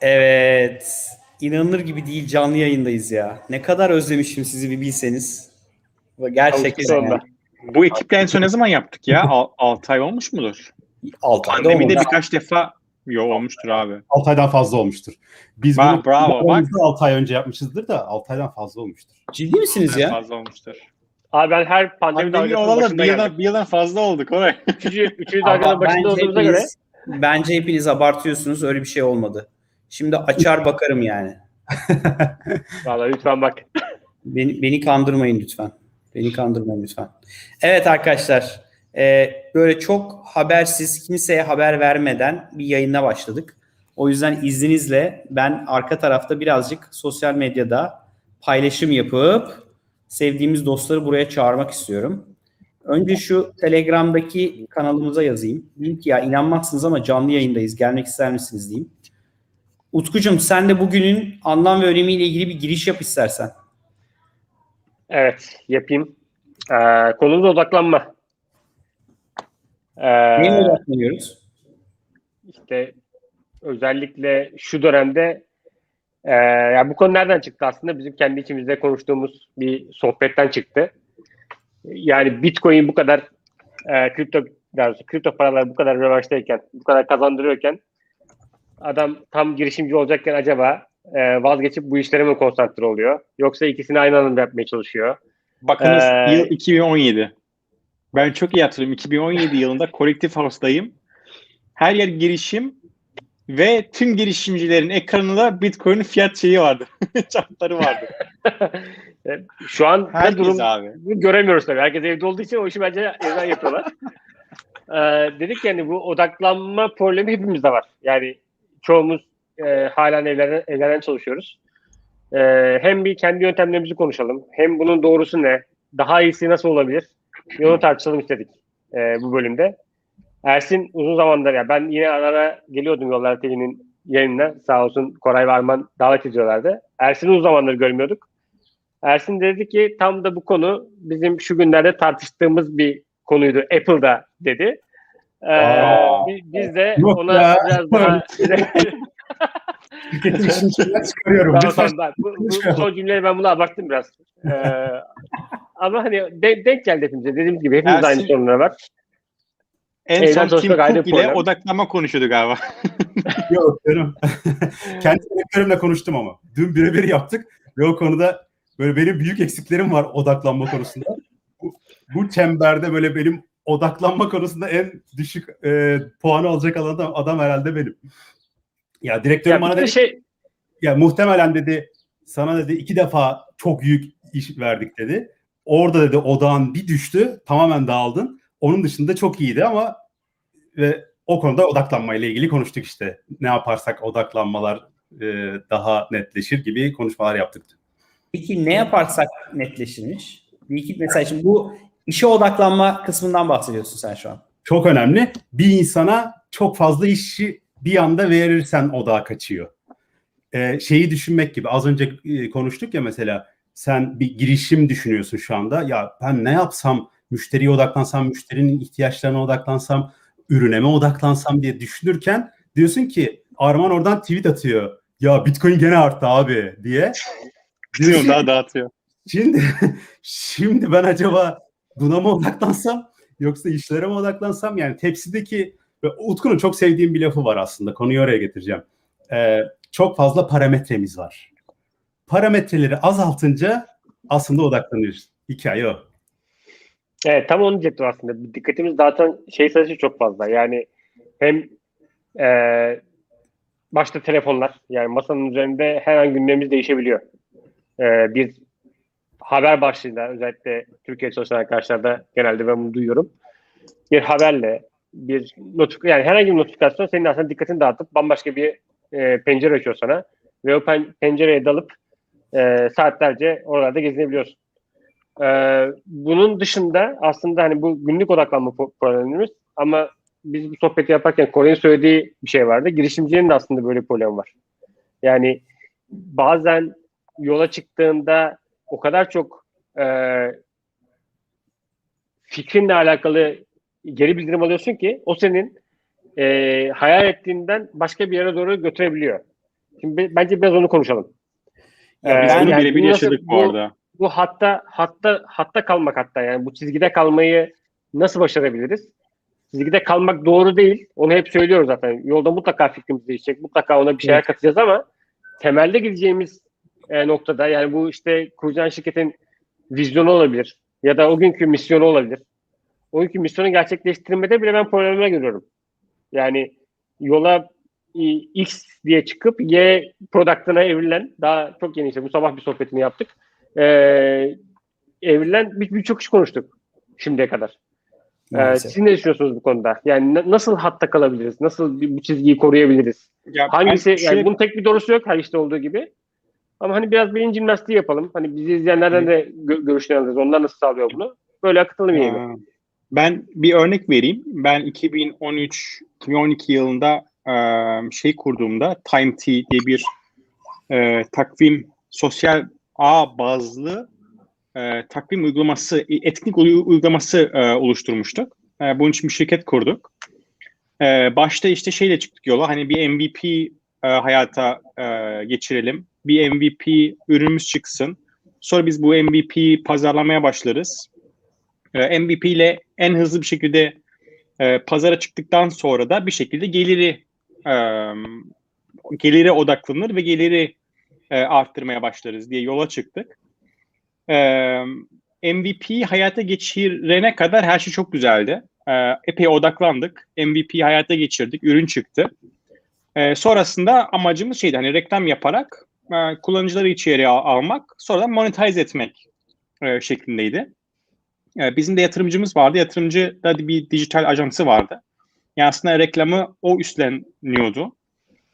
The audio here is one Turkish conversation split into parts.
Evet. İnanılır gibi değil canlı yayındayız ya. Ne kadar özlemişim sizi bir bilseniz. Gerçekten. Yani. Bu ekiple en son ne zaman yaptık ya? 6 ay olmuş mudur? 6 ayda Pandemide olmadı. birkaç defa Yo olmuştur abi. 6 aydan fazla olmuştur. Biz Bak, bunu bravo, bak. 6 ay önce yapmışızdır da 6 aydan fazla olmuştur. Ciddi misiniz ya? Fazla olmuştur. Abi ben her pandemi Pandemi dalgasının olalı başında bir yıldan, bir yıldan fazla olduk oraya. Üçüncü, üçüncü dalganın başında bence olduğumuza göre Bence hepiniz abartıyorsunuz. Öyle bir şey olmadı. Şimdi açar bakarım yani. Vallahi lütfen bak. Beni, beni kandırmayın lütfen. Beni kandırmayın lütfen. Evet arkadaşlar. e, böyle çok habersiz, kimseye haber vermeden bir yayına başladık. O yüzden izninizle ben arka tarafta birazcık sosyal medyada paylaşım yapıp sevdiğimiz dostları buraya çağırmak istiyorum. Önce şu Telegram'daki kanalımıza yazayım. Diyeyim ki ya inanmazsınız ama canlı yayındayız. Gelmek ister misiniz diyeyim. Utkucuğum sen de bugünün anlam ve önemiyle ilgili bir giriş yap istersen. Evet yapayım. Ee, konumuz odaklanma. Ee, Neye odaklanıyoruz? işte özellikle şu dönemde e, yani bu konu nereden çıktı aslında? Bizim kendi içimizde konuştuğumuz bir sohbetten çıktı. Yani Bitcoin bu kadar e, kripto kripto paralar bu kadar revaçtayken, bu kadar kazandırıyorken adam tam girişimci olacakken acaba e, vazgeçip bu işlere mi konsantre oluyor? Yoksa ikisini aynı anda yapmaya çalışıyor? Bakınız Ee, yıl 2017. Ben çok iyi hatırlıyorum. 2017 yılında Collective House'dayım. Her yer girişim ve tüm girişimcilerin ekranında Bitcoin'in fiyat şeyi vardı. Çartları vardı. Şu an Herkes durum abi. Göremiyoruz tabii. Herkes evde olduğu için o işi bence evden yapıyorlar. ee, dedik yani bu odaklanma problemi hepimizde var. Yani çoğumuz e, halen evlerden, evlerden çalışıyoruz. Ee, hem bir kendi yöntemlerimizi konuşalım. Hem bunun doğrusu ne? Daha iyisi nasıl olabilir? Onu tartışalım istedik e, bu bölümde. Ersin uzun zamandır ya ben yine ara geliyordum Yollar TV'nin yayınına. Sağ olsun Koray ve Arman davet ediyorlardı. Ersin'i uzun zamandır görmüyorduk. Ersin dedi ki tam da bu konu bizim şu günlerde tartıştığımız bir konuydu. Apple'da dedi. Ee, Aa. biz de Yok ona ya. biraz daha işini içinden çıkarıyorum. Tamam, tamam, ben- bu, bu son cümleyi ben bunu abarttım biraz. Ee, ama hani de- denk geldi hepimize. Dediğimiz gibi hepimiz Ersin- aynı sorunlar var. En Evden son ayrı Cook ile odaklanma konuşuyordu galiba. Yok canım. Kendi direktörümle konuştum ama. Dün birebir yaptık ve o konuda böyle benim büyük eksiklerim var odaklanma konusunda. Bu, bu çemberde böyle benim odaklanma konusunda en düşük e, puanı alacak adam, adam herhalde benim. Ya direktörüm Ya bana de dedi şey ya muhtemelen dedi sana dedi iki defa çok büyük iş verdik dedi. Orada dedi odağın bir düştü tamamen dağıldın. Onun dışında çok iyiydi ama ve o konuda odaklanmayla ilgili konuştuk işte. Ne yaparsak odaklanmalar e, daha netleşir gibi konuşmalar yaptık. Peki ne yaparsak netleşirmiş? Bir iki mesela şimdi bu işe odaklanma kısmından bahsediyorsun sen şu an. Çok önemli. Bir insana çok fazla işi bir anda verirsen odağa kaçıyor. Ee, şeyi düşünmek gibi az önce e, konuştuk ya mesela sen bir girişim düşünüyorsun şu anda. Ya ben ne yapsam müşteriye odaklansam, müşterinin ihtiyaçlarına odaklansam, ürüne mi odaklansam diye düşünürken diyorsun ki Arman oradan tweet atıyor. Ya Bitcoin gene arttı abi diye. Ki, daha dağıtıyor. Şimdi şimdi ben acaba buna mı odaklansam yoksa işlere mi odaklansam? Yani tepsideki ve Utku'nun çok sevdiğim bir lafı var aslında. Konuyu oraya getireceğim. Ee, çok fazla parametremiz var. Parametreleri azaltınca aslında odaklanıyoruz. Hikaye o. Evet tam onu diyecektim aslında. Dikkatimiz dağıtan şey sayısı çok fazla. Yani hem e, başta telefonlar yani masanın üzerinde her an gündemimiz değişebiliyor. E, bir haber başlığında özellikle Türkiye çalışan arkadaşlarda genelde ben bunu duyuyorum. Bir haberle bir notif yani herhangi bir notifikasyon senin aslında dikkatini dağıtıp bambaşka bir e, pencere açıyor sana ve o pen- pencereye dalıp e, saatlerce oralarda gezinebiliyorsun. Ee, bunun dışında aslında hani bu günlük odaklanma problemimiz ama biz bu sohbeti yaparken Kore'nin söylediği bir şey vardı. Girişimcinin de aslında böyle bir problemi var. Yani bazen yola çıktığında o kadar çok e, fikrinle alakalı geri bildirim alıyorsun ki o senin e, hayal ettiğinden başka bir yere doğru götürebiliyor. Şimdi be- bence biraz onu konuşalım. Ya Ee, ben Bunu yani birebir yaşadık bu bu- arada. Bu hatta hatta hatta kalmak hatta yani bu çizgide kalmayı nasıl başarabiliriz? Çizgide kalmak doğru değil. Onu hep söylüyoruz zaten. Yolda mutlaka fikrimiz değişecek. Mutlaka ona bir şeyler katacağız ama temelde gideceğimiz e, noktada yani bu işte kuracağın şirketin vizyonu olabilir ya da o günkü misyonu olabilir. O günkü misyonu gerçekleştirmede bile ben problemler görüyorum. Yani yola e, X diye çıkıp Y product'ına evrilen daha çok yeni işte bu sabah bir sohbetini yaptık. Ee, evrilen bir- birçok iş konuştuk şimdiye kadar. Ee, siz ne düşünüyorsunuz bu konuda? Yani na- nasıl hatta kalabiliriz? Nasıl bir- bu çizgiyi koruyabiliriz? Ya Hangisi? Yani şöyle- bunun tek bir doğrusu yok her işte olduğu gibi. Ama hani biraz beyin jimnastiği yapalım. Hani bizi izleyenlerden de gö- görüşlerini alırız. Onlar nasıl sağlıyor bunu? Böyle akıtalım yayını. Aa, Ben bir örnek vereyim. Ben 2013-2012 yılında şey kurduğumda Time T diye bir e, takvim sosyal ağ bazlı e, takvim uygulaması, etkinlik uy- uygulaması e, oluşturmuştuk. E, bunun için bir şirket kurduk. E, başta işte şeyle çıktık yola. Hani bir MVP e, hayata e, geçirelim. Bir MVP ürünümüz çıksın. Sonra biz bu MVP pazarlamaya başlarız. E, MVP ile en hızlı bir şekilde e, pazara çıktıktan sonra da bir şekilde geliri e, gelire odaklanır ve geliri e, arttırmaya başlarız diye yola çıktık. E, MVP'yi hayata geçirene kadar her şey çok güzeldi. E, epey odaklandık. MVP'yi hayata geçirdik. Ürün çıktı. E, sonrasında amacımız şeydi hani reklam yaparak e, kullanıcıları içeriye al- almak sonra da monetize etmek e, şeklindeydi. E, bizim de yatırımcımız vardı. Yatırımcı da bir dijital ajansı vardı. Yani aslında reklamı o üstleniyordu.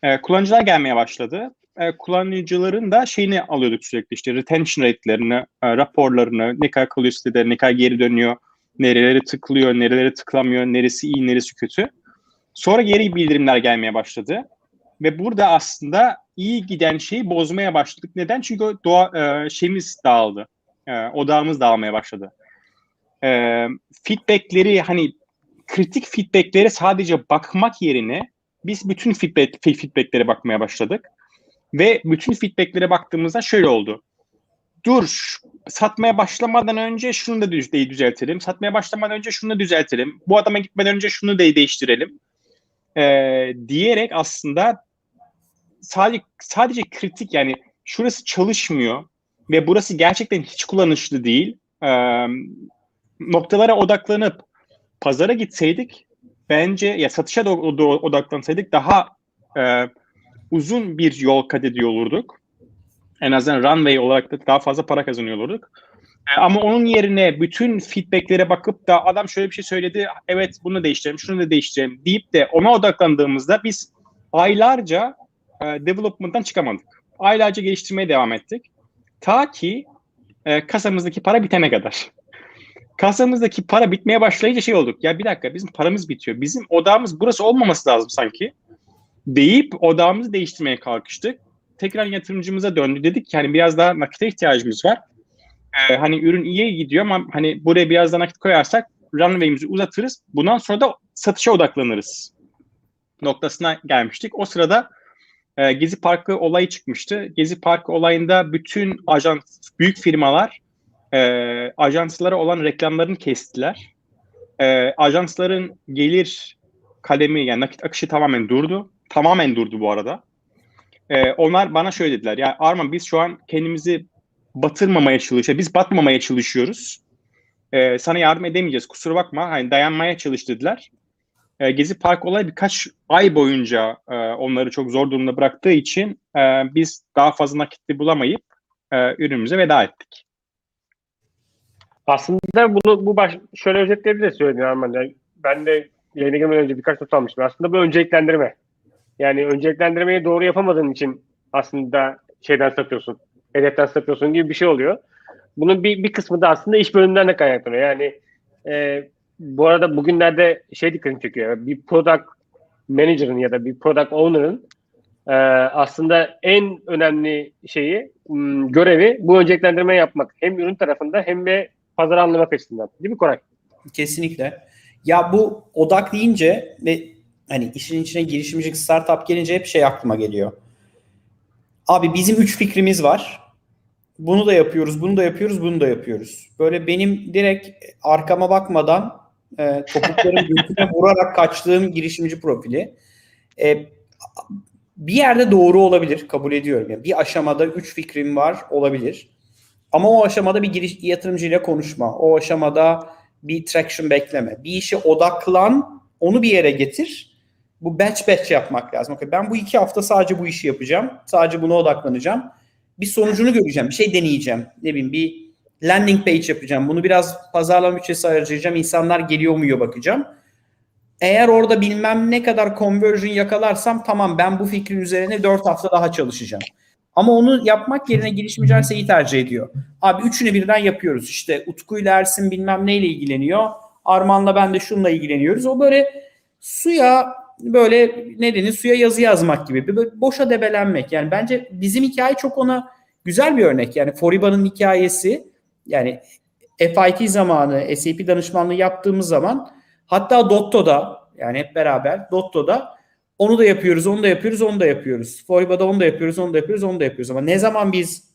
E, kullanıcılar gelmeye başladı. E, kullanıcıların da şeyini alıyorduk sürekli işte retention rate'lerini, e, raporlarını, ne kadar kalıyor sitede, ne kadar geri dönüyor, nereleri tıklıyor, nereleri tıklamıyor, neresi iyi, neresi kötü. Sonra geri bildirimler gelmeye başladı. Ve burada aslında iyi giden şeyi bozmaya başladık. Neden? Çünkü doğa, e, şeyimiz dağıldı. E, odağımız dağılmaya başladı. E, feedbackleri hani kritik feedbackleri sadece bakmak yerine biz bütün feedback, feedbacklere bakmaya başladık. Ve bütün feedbacklere baktığımızda şöyle oldu. Dur satmaya başlamadan önce şunu da düzeltelim. Satmaya başlamadan önce şunu da düzeltelim. Bu adama gitmeden önce şunu da değiştirelim. Ee, diyerek aslında sadece sadece kritik yani şurası çalışmıyor ve burası gerçekten hiç kullanışlı değil. Ee, noktalara odaklanıp pazara gitseydik bence ya satışa o- odaklansaydık daha e, uzun bir yol kat ediyor olurduk. En azından runway olarak da daha fazla para kazanıyor olurduk. E, ama onun yerine bütün feedbacklere bakıp da adam şöyle bir şey söyledi, evet bunu değiştirelim, şunu da değiştirelim deyip de ona odaklandığımızda biz aylarca e, development'tan çıkamadık. Aylarca geliştirmeye devam ettik. Ta ki e, kasamızdaki para bitene kadar. Kasamızdaki para bitmeye başlayınca şey olduk. Ya bir dakika bizim paramız bitiyor. Bizim odağımız burası olmaması lazım sanki. Deyip odağımızı değiştirmeye kalkıştık. Tekrar yatırımcımıza döndü. Dedik ki hani biraz daha nakite ihtiyacımız var. Ee, hani ürün iyi gidiyor ama hani buraya biraz daha nakit koyarsak runway'imizi uzatırız. Bundan sonra da satışa odaklanırız noktasına gelmiştik. O sırada e, Gezi Parkı olayı çıkmıştı. Gezi Parkı olayında bütün ajans, büyük firmalar e, ajanslara olan reklamlarını kestiler. E, ajansların gelir kalemi yani nakit akışı tamamen durdu. Tamamen durdu bu arada. E, onlar bana şöyle dediler. Ya Arman biz şu an kendimizi batırmamaya çalışıyoruz. Biz batmamaya çalışıyoruz. E, sana yardım edemeyeceğiz. Kusura bakma. Hani dayanmaya çalış dediler. E, Gezi Park olayı birkaç ay boyunca e, onları çok zor durumda bıraktığı için e, biz daha fazla nakitli bulamayıp e, ürünümüze veda ettik. Aslında bunu bu baş, şöyle özetleyebiliriz söylediğin Arman. Yani ben de yayına girmeden önce birkaç not almıştım. Aslında bu önceliklendirme. Yani önceliklendirmeyi doğru yapamadığın için aslında şeyden sapıyorsun. Hedeften sapıyorsun gibi bir şey oluyor. Bunun bir, bir kısmı da aslında iş bölümünden de kaynaklanıyor. Yani e, bu arada bugünlerde şey dikkatimi çekiyor. Bir product manager'ın ya da bir product owner'ın e, aslında en önemli şeyi m, görevi bu önceliklendirmeyi yapmak. Hem ürün tarafında hem de pazar anlamak açısından. Değil mi Koray? Kesinlikle. Ya bu odak deyince ve hani işin içine girişimcilik startup gelince hep şey aklıma geliyor. Abi bizim üç fikrimiz var. Bunu da yapıyoruz, bunu da yapıyoruz, bunu da yapıyoruz. Böyle benim direkt arkama bakmadan e, topukların götüne vurarak kaçtığım girişimci profili. E, bir yerde doğru olabilir, kabul ediyorum. Yani bir aşamada üç fikrim var olabilir. Ama o aşamada bir giriş yatırımcıyla konuşma. O aşamada bir traction bekleme. Bir işe odaklan, onu bir yere getir. Bu batch batch yapmak lazım. Okay, ben bu iki hafta sadece bu işi yapacağım. Sadece buna odaklanacağım. Bir sonucunu göreceğim. Bir şey deneyeceğim. Ne bileyim bir landing page yapacağım. Bunu biraz pazarlama bütçesi harcayacağım. İnsanlar geliyor mu bakacağım. Eğer orada bilmem ne kadar conversion yakalarsam tamam ben bu fikrin üzerine 4 hafta daha çalışacağım. Ama onu yapmak yerine girişimciler şeyi tercih ediyor. Abi üçünü birden yapıyoruz. İşte Utku ile Ersin bilmem neyle ilgileniyor. Arman'la ben de şununla ilgileniyoruz. O böyle suya böyle ne denir suya yazı yazmak gibi. Böyle boşa debelenmek. Yani bence bizim hikaye çok ona güzel bir örnek. Yani Foriba'nın hikayesi yani FIT zamanı SAP danışmanlığı yaptığımız zaman hatta Dotto'da yani hep beraber Dotto'da onu da yapıyoruz, onu da yapıyoruz, onu da yapıyoruz. Foriba'da onu da yapıyoruz, onu da yapıyoruz, onu da yapıyoruz. Ama ne zaman biz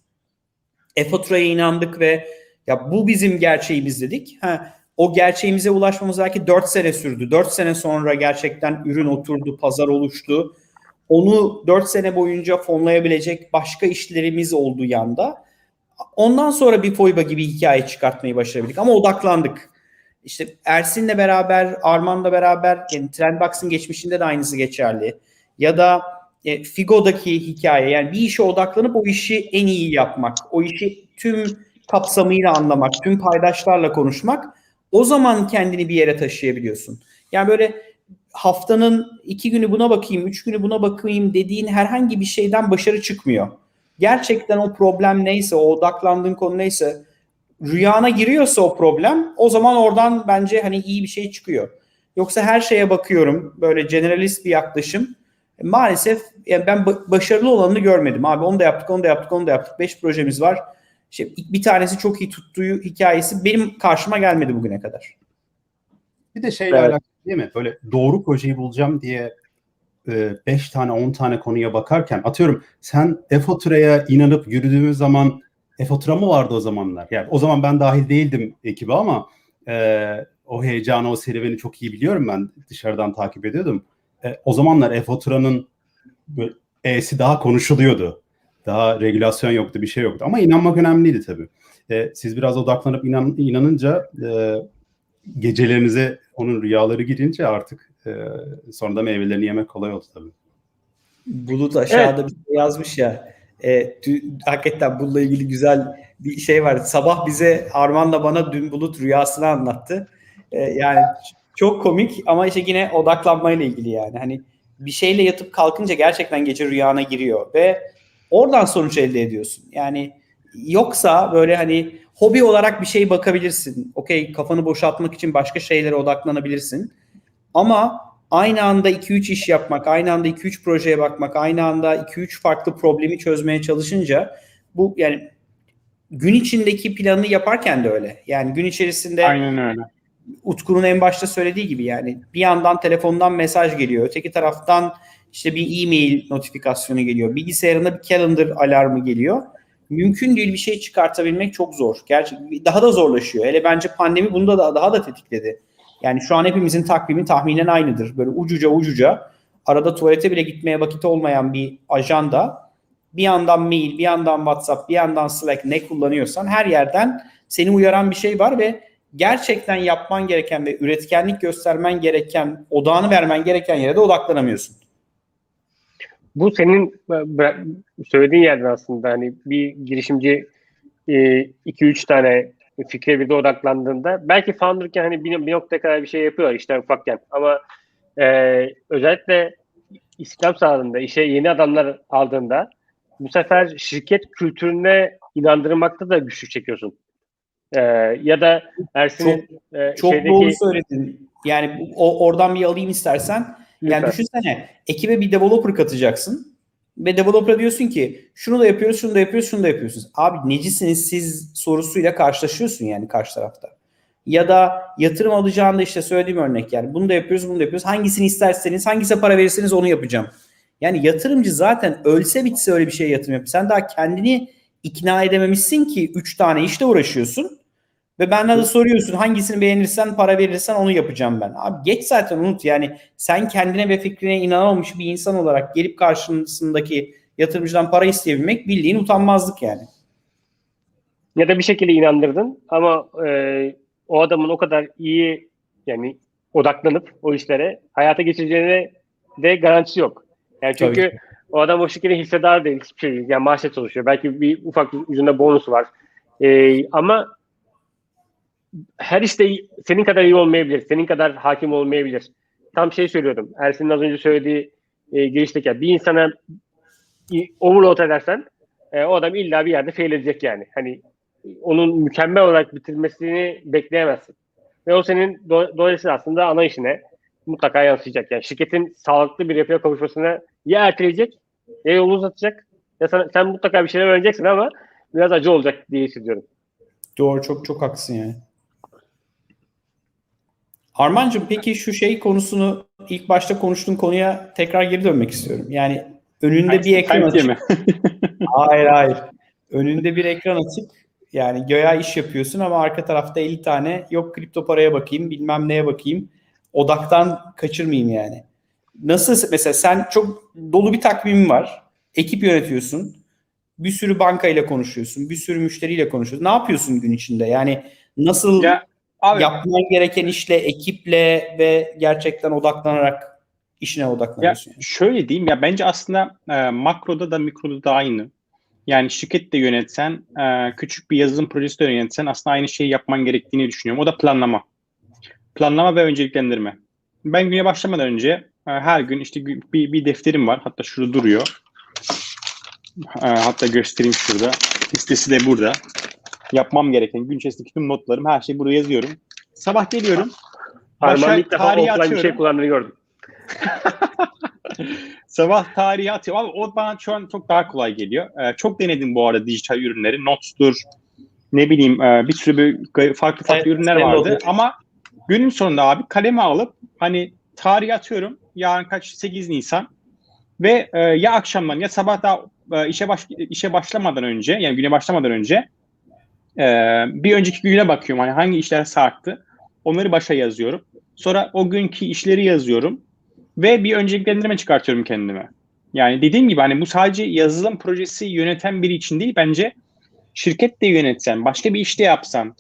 e-faturaya inandık ve ya bu bizim gerçeğimiz dedik. Ha, o gerçeğimize ulaşmamız belki 4 sene sürdü. 4 sene sonra gerçekten ürün oturdu, pazar oluştu. Onu 4 sene boyunca fonlayabilecek başka işlerimiz oldu yanda. Ondan sonra bir Foiba gibi hikaye çıkartmayı başarabildik ama odaklandık. İşte Ersin'le beraber, Arman'la beraber, yani Trendbox'ın geçmişinde de aynısı geçerli. Ya da e, Figo'daki hikaye yani bir işe odaklanıp o işi en iyi yapmak, o işi tüm kapsamıyla anlamak, tüm paydaşlarla konuşmak o zaman kendini bir yere taşıyabiliyorsun. Yani böyle haftanın iki günü buna bakayım, üç günü buna bakayım dediğin herhangi bir şeyden başarı çıkmıyor. Gerçekten o problem neyse, o odaklandığın konu neyse, rüyana giriyorsa o problem, o zaman oradan bence hani iyi bir şey çıkıyor. Yoksa her şeye bakıyorum, böyle generalist bir yaklaşım. Maalesef yani ben başarılı olanını görmedim. Abi onu da yaptık, onu da yaptık, onu da yaptık. Beş projemiz var. İşte bir tanesi çok iyi tuttuğu hikayesi benim karşıma gelmedi bugüne kadar. Bir de şeyle evet. alakalı değil mi? Böyle doğru projeyi bulacağım diye 5 tane 10 tane konuya bakarken atıyorum sen e-faturaya inanıp yürüdüğümüz zaman e-fatura mı vardı o zamanlar? Yani o zaman ben dahil değildim ekibe ama e, o heyecanı, o serüveni çok iyi biliyorum ben. Dışarıdan takip ediyordum. E, o zamanlar e-faturanın E'si daha konuşuluyordu. Daha regülasyon yoktu, bir şey yoktu. Ama inanmak önemliydi tabii. E, siz biraz odaklanıp inan, inanınca e, gecelerinize onun rüyaları girince artık e, sonra da meyvelerini yemek kolay oldu tabii. Bulut aşağıda evet. bir şey yazmış ya. E, dün, hakikaten bununla ilgili güzel bir şey var. Sabah bize Arman'la bana dün Bulut rüyasını anlattı. E, yani çok komik ama işte yine odaklanmayla ilgili yani. Hani bir şeyle yatıp kalkınca gerçekten gece rüyana giriyor ve oradan sonuç elde ediyorsun. Yani yoksa böyle hani hobi olarak bir şey bakabilirsin. Okey kafanı boşaltmak için başka şeylere odaklanabilirsin. Ama aynı anda 2-3 iş yapmak, aynı anda 2-3 projeye bakmak, aynı anda 2-3 farklı problemi çözmeye çalışınca bu yani gün içindeki planı yaparken de öyle. Yani gün içerisinde Aynen öyle. Utku'nun en başta söylediği gibi yani bir yandan telefondan mesaj geliyor. Öteki taraftan işte bir e-mail notifikasyonu geliyor. Bilgisayarında bir calendar alarmı geliyor. Mümkün değil bir şey çıkartabilmek çok zor. Gerçekten daha da zorlaşıyor. Hele bence pandemi bunu da daha da tetikledi. Yani şu an hepimizin takvimi tahminen aynıdır. Böyle ucuca ucuca arada tuvalete bile gitmeye vakit olmayan bir ajanda bir yandan mail, bir yandan WhatsApp, bir yandan Slack ne kullanıyorsan her yerden seni uyaran bir şey var ve gerçekten yapman gereken ve üretkenlik göstermen gereken, odağını vermen gereken yere de odaklanamıyorsun. Bu senin söylediğin yerden aslında hani bir girişimci 2-3 tane fikre bir de odaklandığında belki founderken hani bir, bir noktaya kadar bir şey yapıyor işte ufakken ama e, özellikle İslam sağlığında işe yeni adamlar aldığında bu sefer şirket kültürüne inandırmakta da güçlük çekiyorsun. Ee, ya da Ersin'in çok, e, çok şeydeki... doğru söyledin. Yani o, oradan bir alayım istersen. Lütfen. Yani düşünsene ekibe bir developer katacaksın ve developer'a diyorsun ki şunu da yapıyoruz, şunu da yapıyoruz, şunu da yapıyorsunuz. Abi necisiniz siz sorusuyla karşılaşıyorsun yani karşı tarafta. Ya da yatırım alacağında işte söylediğim örnek yani bunu da yapıyoruz, bunu da yapıyoruz. Hangisini isterseniz, hangisine para verirseniz onu yapacağım. Yani yatırımcı zaten ölse bitse öyle bir şeye yatırım yapıyor. Sen daha kendini ikna edememişsin ki 3 tane işle uğraşıyorsun. Ve benden de soruyorsun hangisini beğenirsen para verirsen onu yapacağım ben. Abi geç zaten unut yani sen kendine ve fikrine inanamamış bir insan olarak gelip karşısındaki yatırımcıdan para isteyebilmek bildiğin utanmazlık yani. Ya da bir şekilde inandırdın ama e, o adamın o kadar iyi yani odaklanıp o işlere hayata geçireceğine de garantisi yok. Yani çünkü. O adam o şekilde hissedar değil hiçbir şey değil. Yani maaşla çalışıyor. Belki bir ufak ucunda bonusu var. E, ama her işte senin kadar iyi olmayabilir. Senin kadar hakim olmayabilir. Tam şey söylüyordum. Ersin'in az önce söylediği e, girişteki bir insana overload edersen e, o adam illa bir yerde fail edecek yani. Hani onun mükemmel olarak bitirmesini bekleyemezsin. Ve o senin do- dolayısıyla aslında ana işine mutlaka yansıyacak. Yani şirketin sağlıklı bir yapıya kavuşmasına ya erteleyecek ya yolu uzatacak ya sen, sen mutlaka bir şeyler öğreneceksin ama biraz acı olacak diye hissediyorum. Doğru çok çok haklısın yani. Armancığım peki şu şey konusunu ilk başta konuştuğun konuya tekrar geri dönmek istiyorum. Yani önünde bir ekran açık. Hayır hayır. Önünde bir ekran açık. Yani göya iş yapıyorsun ama arka tarafta 50 tane yok kripto paraya bakayım bilmem neye bakayım. Odaktan kaçırmayayım yani. Nasıl mesela sen çok dolu bir takvimin var. Ekip yönetiyorsun. Bir sürü bankayla konuşuyorsun. Bir sürü müşteriyle konuşuyorsun. Ne yapıyorsun gün içinde? Yani nasıl Ya, Abi yapman gereken işle, ekiple ve gerçekten odaklanarak işine Ya odaklanıyorsun. yani. şöyle diyeyim ya bence aslında e, makroda da mikroda da aynı. Yani şirket de yönetsen, e, küçük bir yazılım projesi de yönetsen aslında aynı şeyi yapman gerektiğini düşünüyorum. O da planlama. Planlama ve önceliklendirme. Ben güne başlamadan önce e, her gün işte bir, bir defterim var. Hatta şurada duruyor. E, hatta göstereyim şurada. Listesi de burada. Yapmam gereken gün içerisindeki tüm notlarım, her şeyi burada yazıyorum. Sabah geliyorum. Armağan ilk defa offline bir şey atıyorum. kullandığını gördüm. Sabah tarihi atıyor. Abi o bana şu an çok daha kolay geliyor. Ee, çok denedim bu arada dijital ürünleri. Nots'tur, ne bileyim e, bir sürü bir farklı farklı Evet, ürünler vardı. oluyor. Ama günün sonunda abi kalemi alıp hani tarihi atıyorum. Yarın kaç 8 Nisan ve e, ya akşamdan ya sabah daha e, işe baş işe başlamadan önce yani güne başlamadan önce e, bir önceki güne bakıyorum. Hani hangi işler sarktı. Onları başa yazıyorum. Sonra o günkü işleri yazıyorum ve bir önceliklendirme çıkartıyorum kendime. Yani dediğim gibi hani bu sadece yazılım projesi yöneten biri için değil bence şirket de yönetsen, başka bir işte yapsan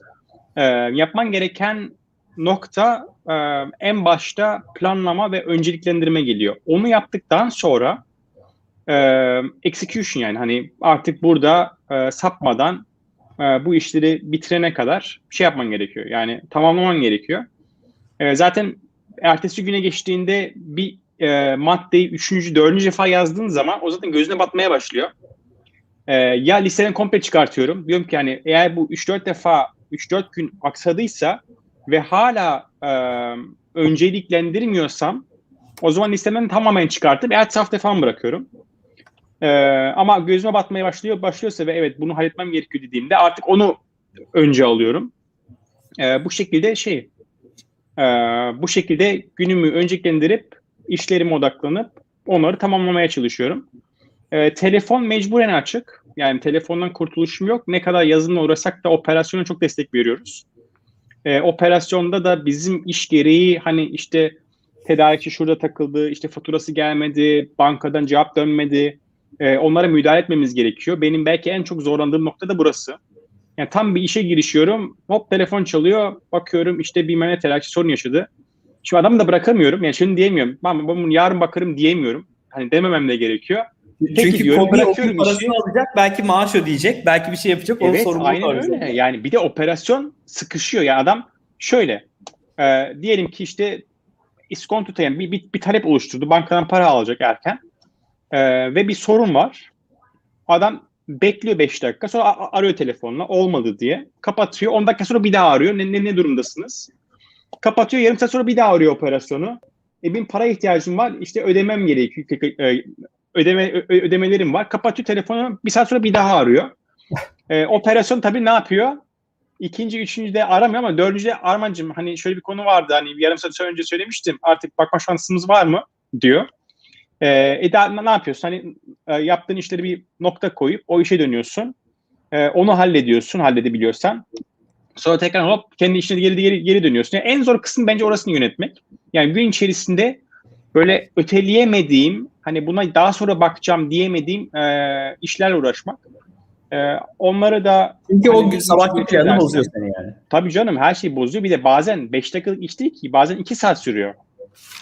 e, yapman gereken nokta e, en başta planlama ve önceliklendirme geliyor. Onu yaptıktan sonra e, execution yani hani artık burada e, sapmadan e, bu işleri bitirene kadar şey yapman gerekiyor. Yani tamamlaman gerekiyor. E, zaten ertesi güne geçtiğinde bir e, maddeyi üçüncü, dördüncü defa yazdığın zaman o zaten gözüne batmaya başlıyor. E, ya listeden komple çıkartıyorum. Diyorum ki yani eğer bu 3-4 defa 3-4 gün aksadıysa ve hala e, önceliklendirmiyorsam o zaman listemden tamamen çıkartıp hafta falan bırakıyorum. E, ama gözüme batmaya başlıyor, başlıyorsa ve evet bunu halletmem gerekiyor dediğimde artık onu önce alıyorum. E, bu şekilde şey ee, bu şekilde günümü önceliklendirip işlerime odaklanıp onları tamamlamaya çalışıyorum. Ee, telefon mecburen açık. Yani telefondan kurtuluşum yok. Ne kadar yazılımla uğraşsak da operasyona çok destek veriyoruz. Ee, operasyonda da bizim iş gereği hani işte tedarikçi şurada takıldı, işte faturası gelmedi, bankadan cevap dönmedi. Ee, onlara müdahale etmemiz gerekiyor. Benim belki en çok zorlandığım nokta da burası. Yani tam bir işe girişiyorum. Hop telefon çalıyor. Bakıyorum işte bir mene terakki sorun yaşadı. Şu adamı da bırakamıyorum. Yani şunu diyemiyorum. Ben, ben bunu yarın bakarım diyemiyorum. Hani dememem de gerekiyor. Peki Çünkü bırakıyorum onun parasını alacak, belki maaş ödeyecek, belki bir şey yapacak, onun Evet sorumluluğu aynen öyle. üzerinde. Yani bir de operasyon sıkışıyor. Yani adam şöyle e, diyelim ki işte iskonto yani bir, bir, bir talep oluşturdu. Bankadan para alacak erken. E, ve bir sorun var. Adam bekliyor 5 dakika sonra arıyor telefonla olmadı diye. Kapatıyor 10 dakika sonra bir daha arıyor. Ne, ne, ne durumdasınız? Kapatıyor yarım saat sonra bir daha arıyor operasyonu. E benim para ihtiyacım var işte ödemem gerekiyor. Ödeme ödemelerim var. Kapatıyor telefonu bir saat sonra bir daha arıyor. E, operasyon tabii ne yapıyor? İkinci, üçüncü de aramıyor ama dördüncü de Armancığım hani şöyle bir konu vardı hani yarım saat önce söylemiştim artık bakma şansımız var mı diyor. E, e daha ne yapıyorsun? Hani e, yaptığın işleri bir nokta koyup o işe dönüyorsun. E, onu hallediyorsun, halledebiliyorsan. Sonra tekrar hop kendi işine geri geri, geri dönüyorsun. Yani en zor kısım bence orasını yönetmek. Yani gün içerisinde böyle öteleyemediğim, hani buna daha sonra bakacağım diyemediğim e, işlerle uğraşmak. E, onları da Çünkü o Hani gün biz sabahki planı bozuyor seni yani. Tabii canım her şeyi bozuyor. Bir de bazen 5 dakikalık iş değil ki bazen 2 saat sürüyor.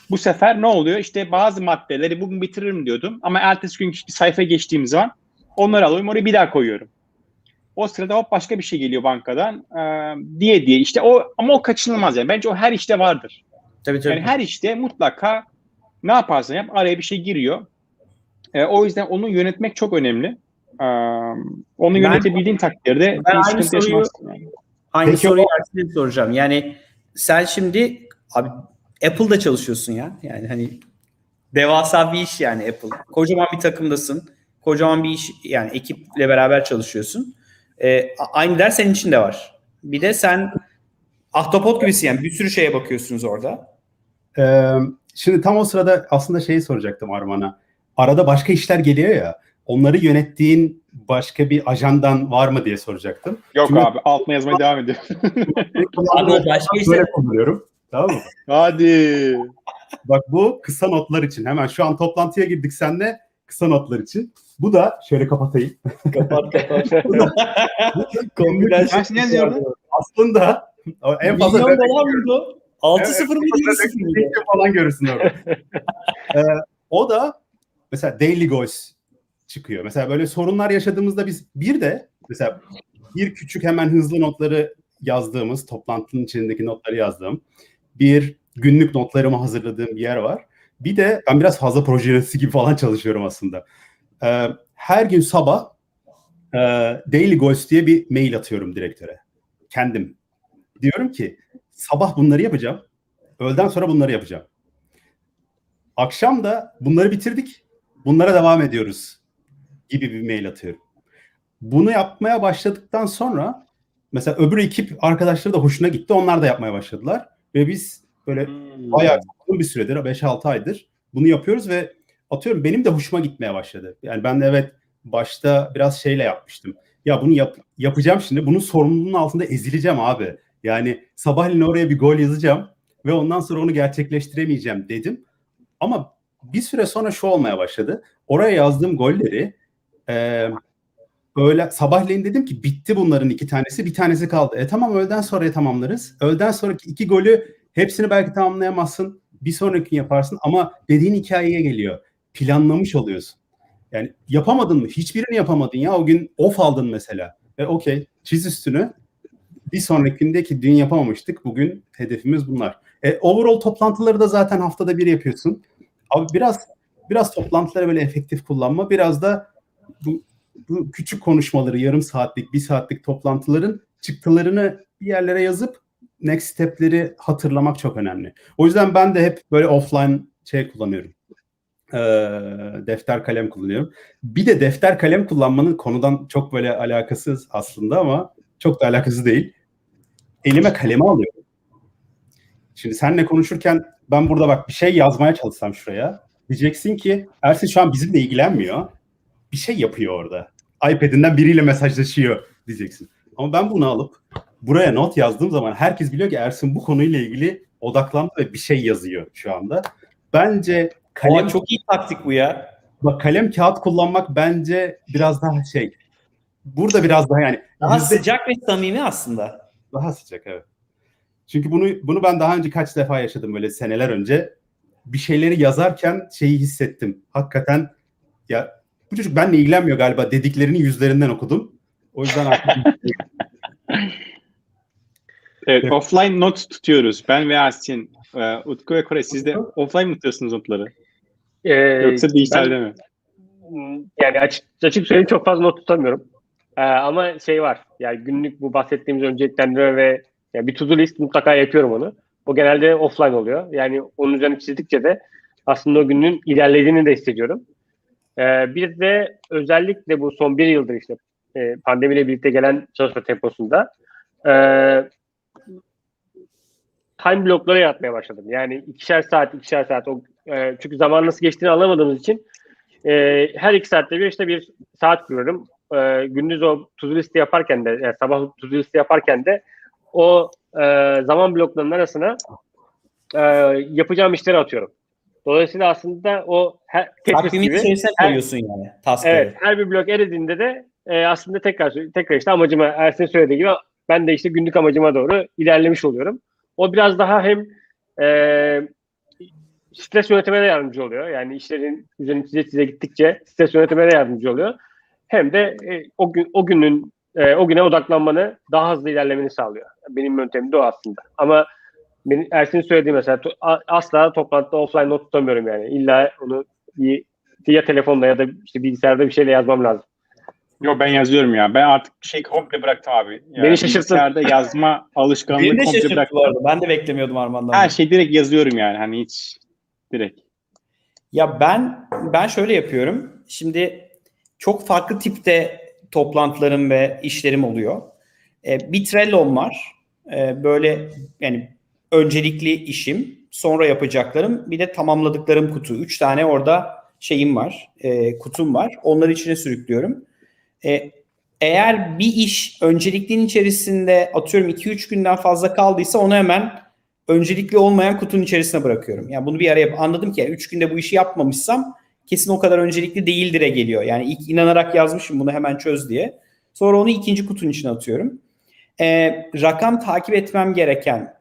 Bu sefer ne oluyor? İşte bazı maddeleri bugün bitiririm diyordum. Ama ertesi gün bir sayfa geçtiğim zaman onları alıyorum oraya bir daha koyuyorum. O sırada hop başka bir şey geliyor bankadan ee, diye diye. işte o ama o kaçınılmaz yani. Bence o her işte vardır. Tabii tabii. Yani her işte mutlaka ne yaparsan yap araya bir şey giriyor. Ee, o yüzden onu yönetmek çok önemli. Ee, onu Ben- yönetebildiğin takdirde Ben bir aynı sıkıntı soruyu- yaşamazsın. Yani. Aynı Peki soruyu Ersin'e soracağım. Yani sen şimdi abi Apple'da çalışıyorsun ya. Yani hani devasa bir iş yani Apple. Kocaman bir takımdasın. Kocaman bir iş yani ekiple beraber çalışıyorsun. A- aynı ders senin için de var. Bir de sen ahtapot gibisin yani bir sürü şeye bakıyorsunuz orada. Ee, şimdi tam o sırada aslında şeyi soracaktım Arman'a. Arada başka işler geliyor ya. Onları yönettiğin başka bir ajandan var mı diye soracaktım. Yok Şimdi- abi altına yazmaya devam ediyor. Abi o başka işler. Böyle kullanıyorum. Tamam mı? Hadi. Bak bu kısa notlar için. Hemen şu an toplantıya girdik seninle kısa notlar için. Bu da şöyle kapatayım. kapat kapat. Kombinasyon- Ne? Aslında en fazla Milyon dolar mıydı? 6-0 Evet, mıydı? 7-0 mıydı? Video falan görürsün orada. Ee, o da mesela Daily Goals çıkıyor. Mesela böyle sorunlar yaşadığımızda biz bir de mesela bir küçük hemen hızlı notları yazdığımız, toplantının içindeki notları yazdığım, bir günlük notlarımı hazırladığım bir yer var. Bir de ben biraz fazla proje yöneticisi gibi falan çalışıyorum aslında. Ee, her gün sabah e, Daily Goals diye bir mail atıyorum direktöre. Kendim. Diyorum ki sabah bunları yapacağım. Öğleden sonra bunları yapacağım. Akşam da bunları bitirdik. Bunlara devam ediyoruz gibi bir mail atıyorum. Bunu yapmaya başladıktan sonra mesela öbür ekip arkadaşları da hoşuna gitti. Onlar da yapmaya başladılar. Ve biz böyle bayağı uzun bir süredir 5-6 aydır bunu yapıyoruz ve atıyorum benim de hoşuma gitmeye başladı. Yani ben de evet başta biraz şeyle yapmıştım. Ya bunu yap- yapacağım şimdi. Bunun sorumluluğunun altında ezileceğim abi. Yani sabahleyin oraya bir gol yazacağım ve ondan sonra onu gerçekleştiremeyeceğim dedim. Ama bir süre sonra şu olmaya başladı. Oraya yazdığım golleri e, öyle sabahleyin dedim ki bitti bunların iki tanesi bir tanesi kaldı. E tamam öğleden sonraya tamamlarız. Öğleden sonraki iki golü hepsini belki tamamlayamazsın. Bir sonraki gün yaparsın ama dediğin hikayeye geliyor. Planlamış oluyorsun. Yani yapamadın mı? Hiçbirini yapamadın ya. O gün off aldın mesela. E okey çiz üstünü. Bir sonraki gündeki dün yapamamıştık. Bugün hedefimiz bunlar. E, overall toplantıları da zaten haftada bir yapıyorsun. Abi biraz biraz toplantıları böyle efektif kullanma. Biraz da bu, bu küçük konuşmaları yarım saatlik, bir saatlik toplantıların çıktılarını bir yerlere yazıp next step'leri hatırlamak çok önemli. O yüzden ben de hep böyle offline şey kullanıyorum. Ee, defter kalem kullanıyorum. Bir de defter kalem kullanmanın konudan çok böyle alakasız aslında ama çok da alakası değil. Elime kalemi alıyorum. Şimdi seninle konuşurken ben burada bak bir şey yazmaya çalışsam şuraya. Diyeceksin ki Ersin şu an bizimle ilgilenmiyor. Bir şey yapıyor orada. iPad'inden biriyle mesajlaşıyor diyeceksin. Ama ben bunu alıp buraya not yazdığım zaman herkes biliyor ki Ersin bu konuyla ilgili odaklandı ve bir şey yazıyor şu anda. Bence Kalem çok iyi taktik bu ya. bak kalem kağıt kullanmak bence biraz daha şey. Burada biraz daha yani Daha yüzde- sıcak ve samimi aslında. daha sıcak evet. Çünkü bunu bunu ben daha önce kaç defa yaşadım böyle seneler önce. Bir şeyleri yazarken şeyi hissettim. Hakikaten ya bu çocuk benimle ilgilenmiyor galiba dediklerini yüzlerinden okudum. O yüzden artık Evet, offline not tutuyoruz. Ben ve Ersin, e, Utku ve Kore siz de offline mı tutuyorsunuz notları? Ee, Yoksa dijitalde ben- mi? yani açık, açık söyleyeyim çok fazla not tutamıyorum. Ee, ama şey var. Yani günlük bu bahsettiğimiz önceliklendirme ve yani bir to-do list mutlaka yapıyorum onu. O genelde offline oluyor. Yani onun üzerine çizdikçe de aslında o günün ilerlediğini de hissediyorum. Ee, bir de özellikle bu son bir yıldır işte e, pandemiyle birlikte gelen çalışma temposunda e, time blokları yaratmaya başladım. Yani ikişer saat, ikişer saat o E, çünkü zaman nasıl geçtiğini anlamadığımız için e, her iki saatte bir işte bir saat kuruyorum. E, gündüz o to liste yaparken de yani sabah to liste yaparken de o e, zaman bloklarının arasına e, yapacağım işleri atıyorum. Dolayısıyla aslında o her, gibi içerisine koyuyorsun yani taskları. Evet, her bir blok eridiğinde de e, aslında tekrar tekrar işte amacıma Ersin söylediği gibi ben de işte günlük amacıma doğru ilerlemiş oluyorum. O biraz daha hem e, stres yönetimine de yardımcı oluyor. Yani işlerin üzerine çize çize gittikçe stres yönetimine de yardımcı oluyor. Hem de e, o gün o günün e, o güne odaklanmanı daha hızlı ilerlemeni sağlıyor. Benim yöntemim de o aslında. Ama benim Ersin'in söylediği mesela to- a- asla toplantıda offline not tutamıyorum yani. İlla onu bir ya telefonda ya da işte bilgisayarda bir şeyle yazmam lazım. Yo ben yazıyorum ya. Ben artık şey komple bıraktım abi. Ya, Beni şaşırttın. bilgisayarda yazma alışkanlığı Beni de komple bıraktım. arada. Ben de beklemiyordum Arman'dan. Her şey direkt yazıyorum yani. Hani hiç direkt. Ya ben ben şöyle yapıyorum. Şimdi çok farklı tipte toplantılarım ve işlerim oluyor. Ee, bir Trello'm var. Ee, böyle yani öncelikli işim, sonra yapacaklarım, bir de tamamladıklarım kutu. Üç tane orada şeyim var, e, kutum var. Onları içine sürüklüyorum. E, eğer bir iş öncelikliğin içerisinde atıyorum 2-3 günden fazla kaldıysa onu hemen öncelikli olmayan kutunun içerisine bırakıyorum. Yani bunu bir araya anladım ki 3 günde bu işi yapmamışsam kesin o kadar öncelikli değildir'e geliyor. Yani ilk inanarak yazmışım bunu hemen çöz diye. Sonra onu ikinci kutunun içine atıyorum. Ee, rakam takip etmem gereken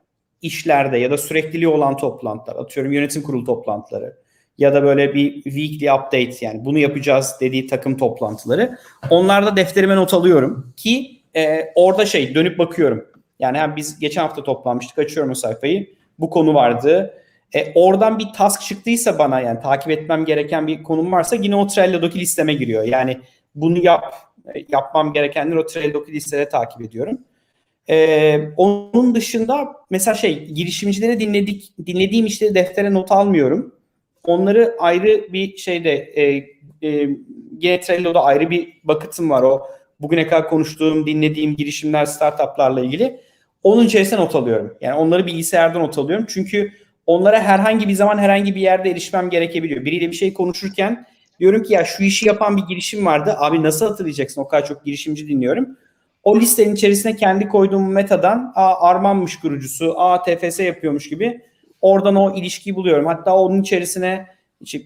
işlerde ya da sürekliliği olan toplantılar, atıyorum yönetim kurulu toplantıları ya da böyle bir weekly update yani bunu yapacağız dediği takım toplantıları. Onlarda defterime not alıyorum ki e, orada şey dönüp bakıyorum. Yani hem biz geçen hafta toplanmıştık açıyorum o sayfayı. Bu konu vardı. E, oradan bir task çıktıysa bana yani takip etmem gereken bir konum varsa yine o Trello'daki listeme giriyor. Yani bunu yap, e, yapmam gerekenleri o Trello'daki listede takip ediyorum. E, onun dışında mesela şey girişimcileri dinledik, dinlediğim işleri deftere not almıyorum. Onları ayrı bir şeyde e, e, yine Trello'da ayrı bir bucket'ım var o bugüne kadar konuştuğum, dinlediğim girişimler, startuplarla ilgili. Onun içerisine not alıyorum. Yani onları bilgisayardan not alıyorum. Çünkü onlara herhangi bir zaman herhangi bir yerde erişmem gerekebiliyor. Biriyle bir şey konuşurken diyorum ki ya şu işi yapan bir girişim vardı. Abi nasıl hatırlayacaksın? O kadar çok girişimci dinliyorum. O listenin içerisine kendi koyduğum metadan a Armanmış kurucusu, a TFS yapıyormuş gibi oradan o ilişkiyi buluyorum. Hatta onun içerisine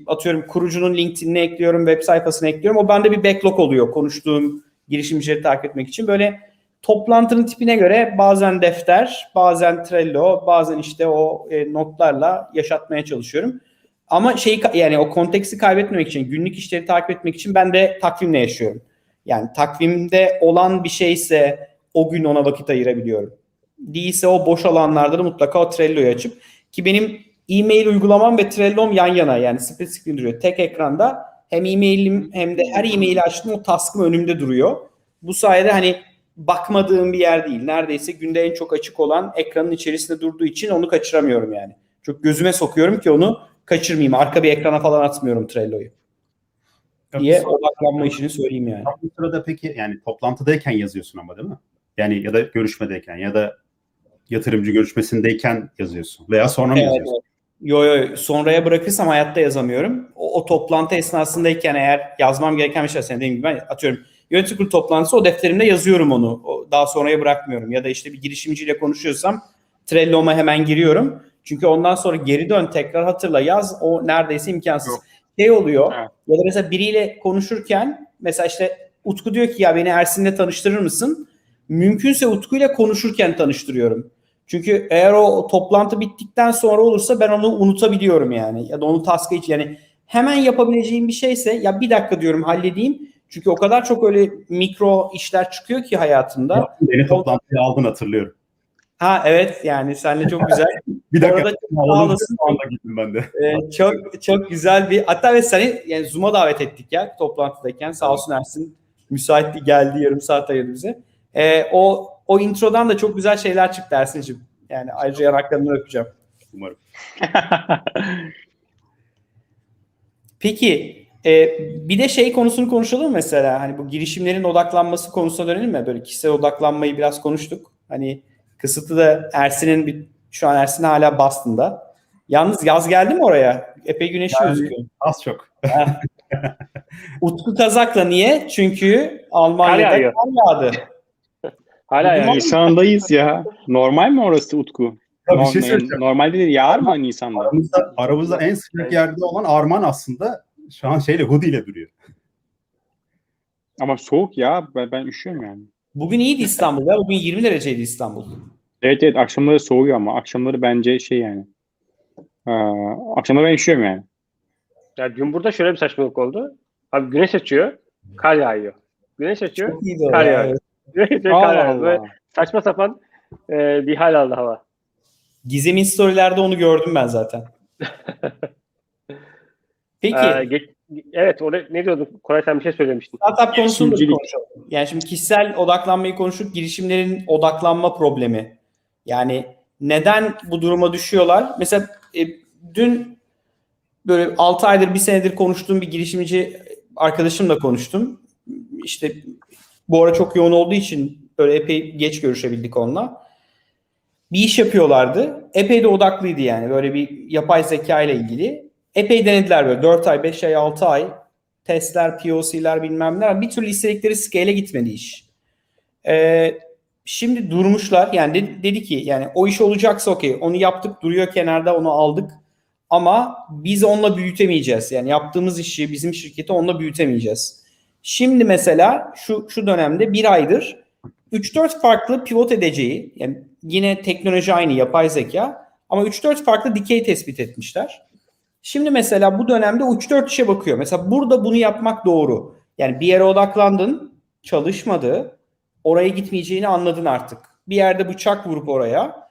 atıyorum kurucunun LinkedIn'ini ekliyorum, web sayfasını ekliyorum. O bende bir backlog oluyor konuştuğum girişimcileri takip etmek için. Böyle toplantının tipine göre bazen defter, bazen Trello, bazen işte o e, notlarla yaşatmaya çalışıyorum. Ama şey yani o konteksti kaybetmemek için, günlük işleri takip etmek için ben de takvimle yaşıyorum. Yani takvimde olan bir şeyse o gün ona vakit ayırabiliyorum. Değilse o boş alanlarda da mutlaka o Trello'yu açıp ki benim e-mail uygulamam ve Trello'm yan yana yani split screen duruyor. Tek ekranda hem e-mailim hem de her e-maili açtım o task'ım önümde duruyor. Bu sayede hani bakmadığım bir yer değil. Neredeyse günde en çok açık olan ekranın içerisinde durduğu için onu kaçıramıyorum yani. Çok gözüme sokuyorum ki onu kaçırmayayım. Arka bir ekrana falan atmıyorum Trello'yu. Diye odaklanma işini söyleyeyim yani. Bu sırada peki yani toplantıdayken yazıyorsun ama değil mi? Yani ya da görüşmedeyken ya da yatırımcı görüşmesindeyken yazıyorsun veya sonra mı Evet, yazıyorsun? Yo yo sonraya bırakırsam hayatta yazamıyorum. O, o toplantı esnasındayken eğer yazmam gereken bir şey dediğim gibi ben atıyorum yönetim kurulu toplantısı o defterimde yazıyorum onu. O, daha sonraya bırakmıyorum. Ya da işte bir girişimciyle konuşuyorsam Trello'ma hemen giriyorum. Çünkü ondan sonra geri dön tekrar hatırla yaz o neredeyse imkansız. Yok. Şey oluyor Evet. ya da mesela biriyle konuşurken mesela işte Utku diyor ki ya beni Ersin'le tanıştırır mısın? Mümkünse Utku'yla konuşurken tanıştırıyorum. Çünkü eğer o toplantı bittikten sonra olursa ben onu unutabiliyorum yani. Ya da onu task'a hiç yani hemen yapabileceğim bir şeyse ya bir dakika diyorum halledeyim. Çünkü o kadar çok öyle mikro işler çıkıyor ki hayatımda. Beni toplantıya aldın hatırlıyorum. Ha evet yani seninle çok güzel. Bir dakika. Orada çok anda gittim ben de. Ee, çok çok güzel bir hatta ve seni yani Zoom'a davet ettik ya toplantıdayken sağ olsun Ersin müsaitti geldi yarım saat ayırdı bize. Ee, o o introdan da çok güzel şeyler çıktı Ersin'cim. Yani ayrıca yanaklarını öpeceğim. Umarım. Peki e, bir de şey konusunu konuşalım mesela hani bu girişimlerin odaklanması konusuna dönelim mi? Böyle kişisel odaklanmayı biraz konuştuk. Hani kısıtlı da Ersin'in bir şu an Ersin hala Boston'da. Yalnız yaz geldi mi oraya? Epey güneşli Yani- gözüküyor. Az çok. Utku Kazak'la niye? Çünkü Almanya'da kar yağdı. Hala yani. Nisan'dayız ya. Normal mi orası Utku? Ya bir şey Normal- söyleyeceğim. Normalde değil yağar mı Nisan'da? Aramızda, aramızda en sıcak yerde olan Arman aslında şu an şeyle hoodie ile duruyor. Ama soğuk ya. Ben, ben üşüyorum yani. Bugün iyiydi İstanbul'da. Bugün 20 dereceydi İstanbul. Evet evet akşamları soğuyor ama akşamları bence şey yani. Aa, akşamları ben üşüyorum yani. Ya dün burada şöyle bir saçmalık oldu. Abi güneş açıyor, kar yağıyor. Güneş açıyor, Kar ya. yağıyor. güneş açıyor, kar yağıyor. Böyle saçma sapan e, bir hal aldı hava. Gizem'in storylerde onu gördüm ben zaten. Peki. Ee, geç- evet, orada ne diyordun? Koray sen bir şey söylemiştin. Startup konusunu da bir girişimcilik. konuşalım. Yani şimdi kişisel odaklanmayı konuştuk. Girişimlerin odaklanma problemi. Yani neden bu duruma düşüyorlar? Mesela e, dün böyle 6 aydır bir senedir konuştuğum bir girişimci arkadaşımla konuştum. İşte bu ara çok yoğun olduğu için böyle epey geç görüşebildik onunla. Bir iş yapıyorlardı. Epey de odaklıydı yani. Böyle bir yapay zeka ile ilgili. Epey denediler böyle 4 ay, 5 ay, 6 ay testler, POC'ler bilmem ne. Bir türlü istedikleri scale'e gitmedi iş. Ee, şimdi durmuşlar. Yani dedi, dedi ki yani o iş olacaksa okey. Onu yaptık duruyor kenarda onu aldık. Ama biz onunla büyütemeyeceğiz. Yani yaptığımız işi bizim şirketi onunla büyütemeyeceğiz. Şimdi mesela şu şu dönemde bir aydır 3-4 farklı pivot edeceği yani yine teknoloji aynı yapay zeka ama 3-4 farklı dikey tespit etmişler. Şimdi mesela bu dönemde 3-4 işe bakıyor. Mesela burada bunu yapmak doğru. Yani bir yere odaklandın, çalışmadı. Oraya gitmeyeceğini anladın artık. Bir yerde bıçak vurup oraya.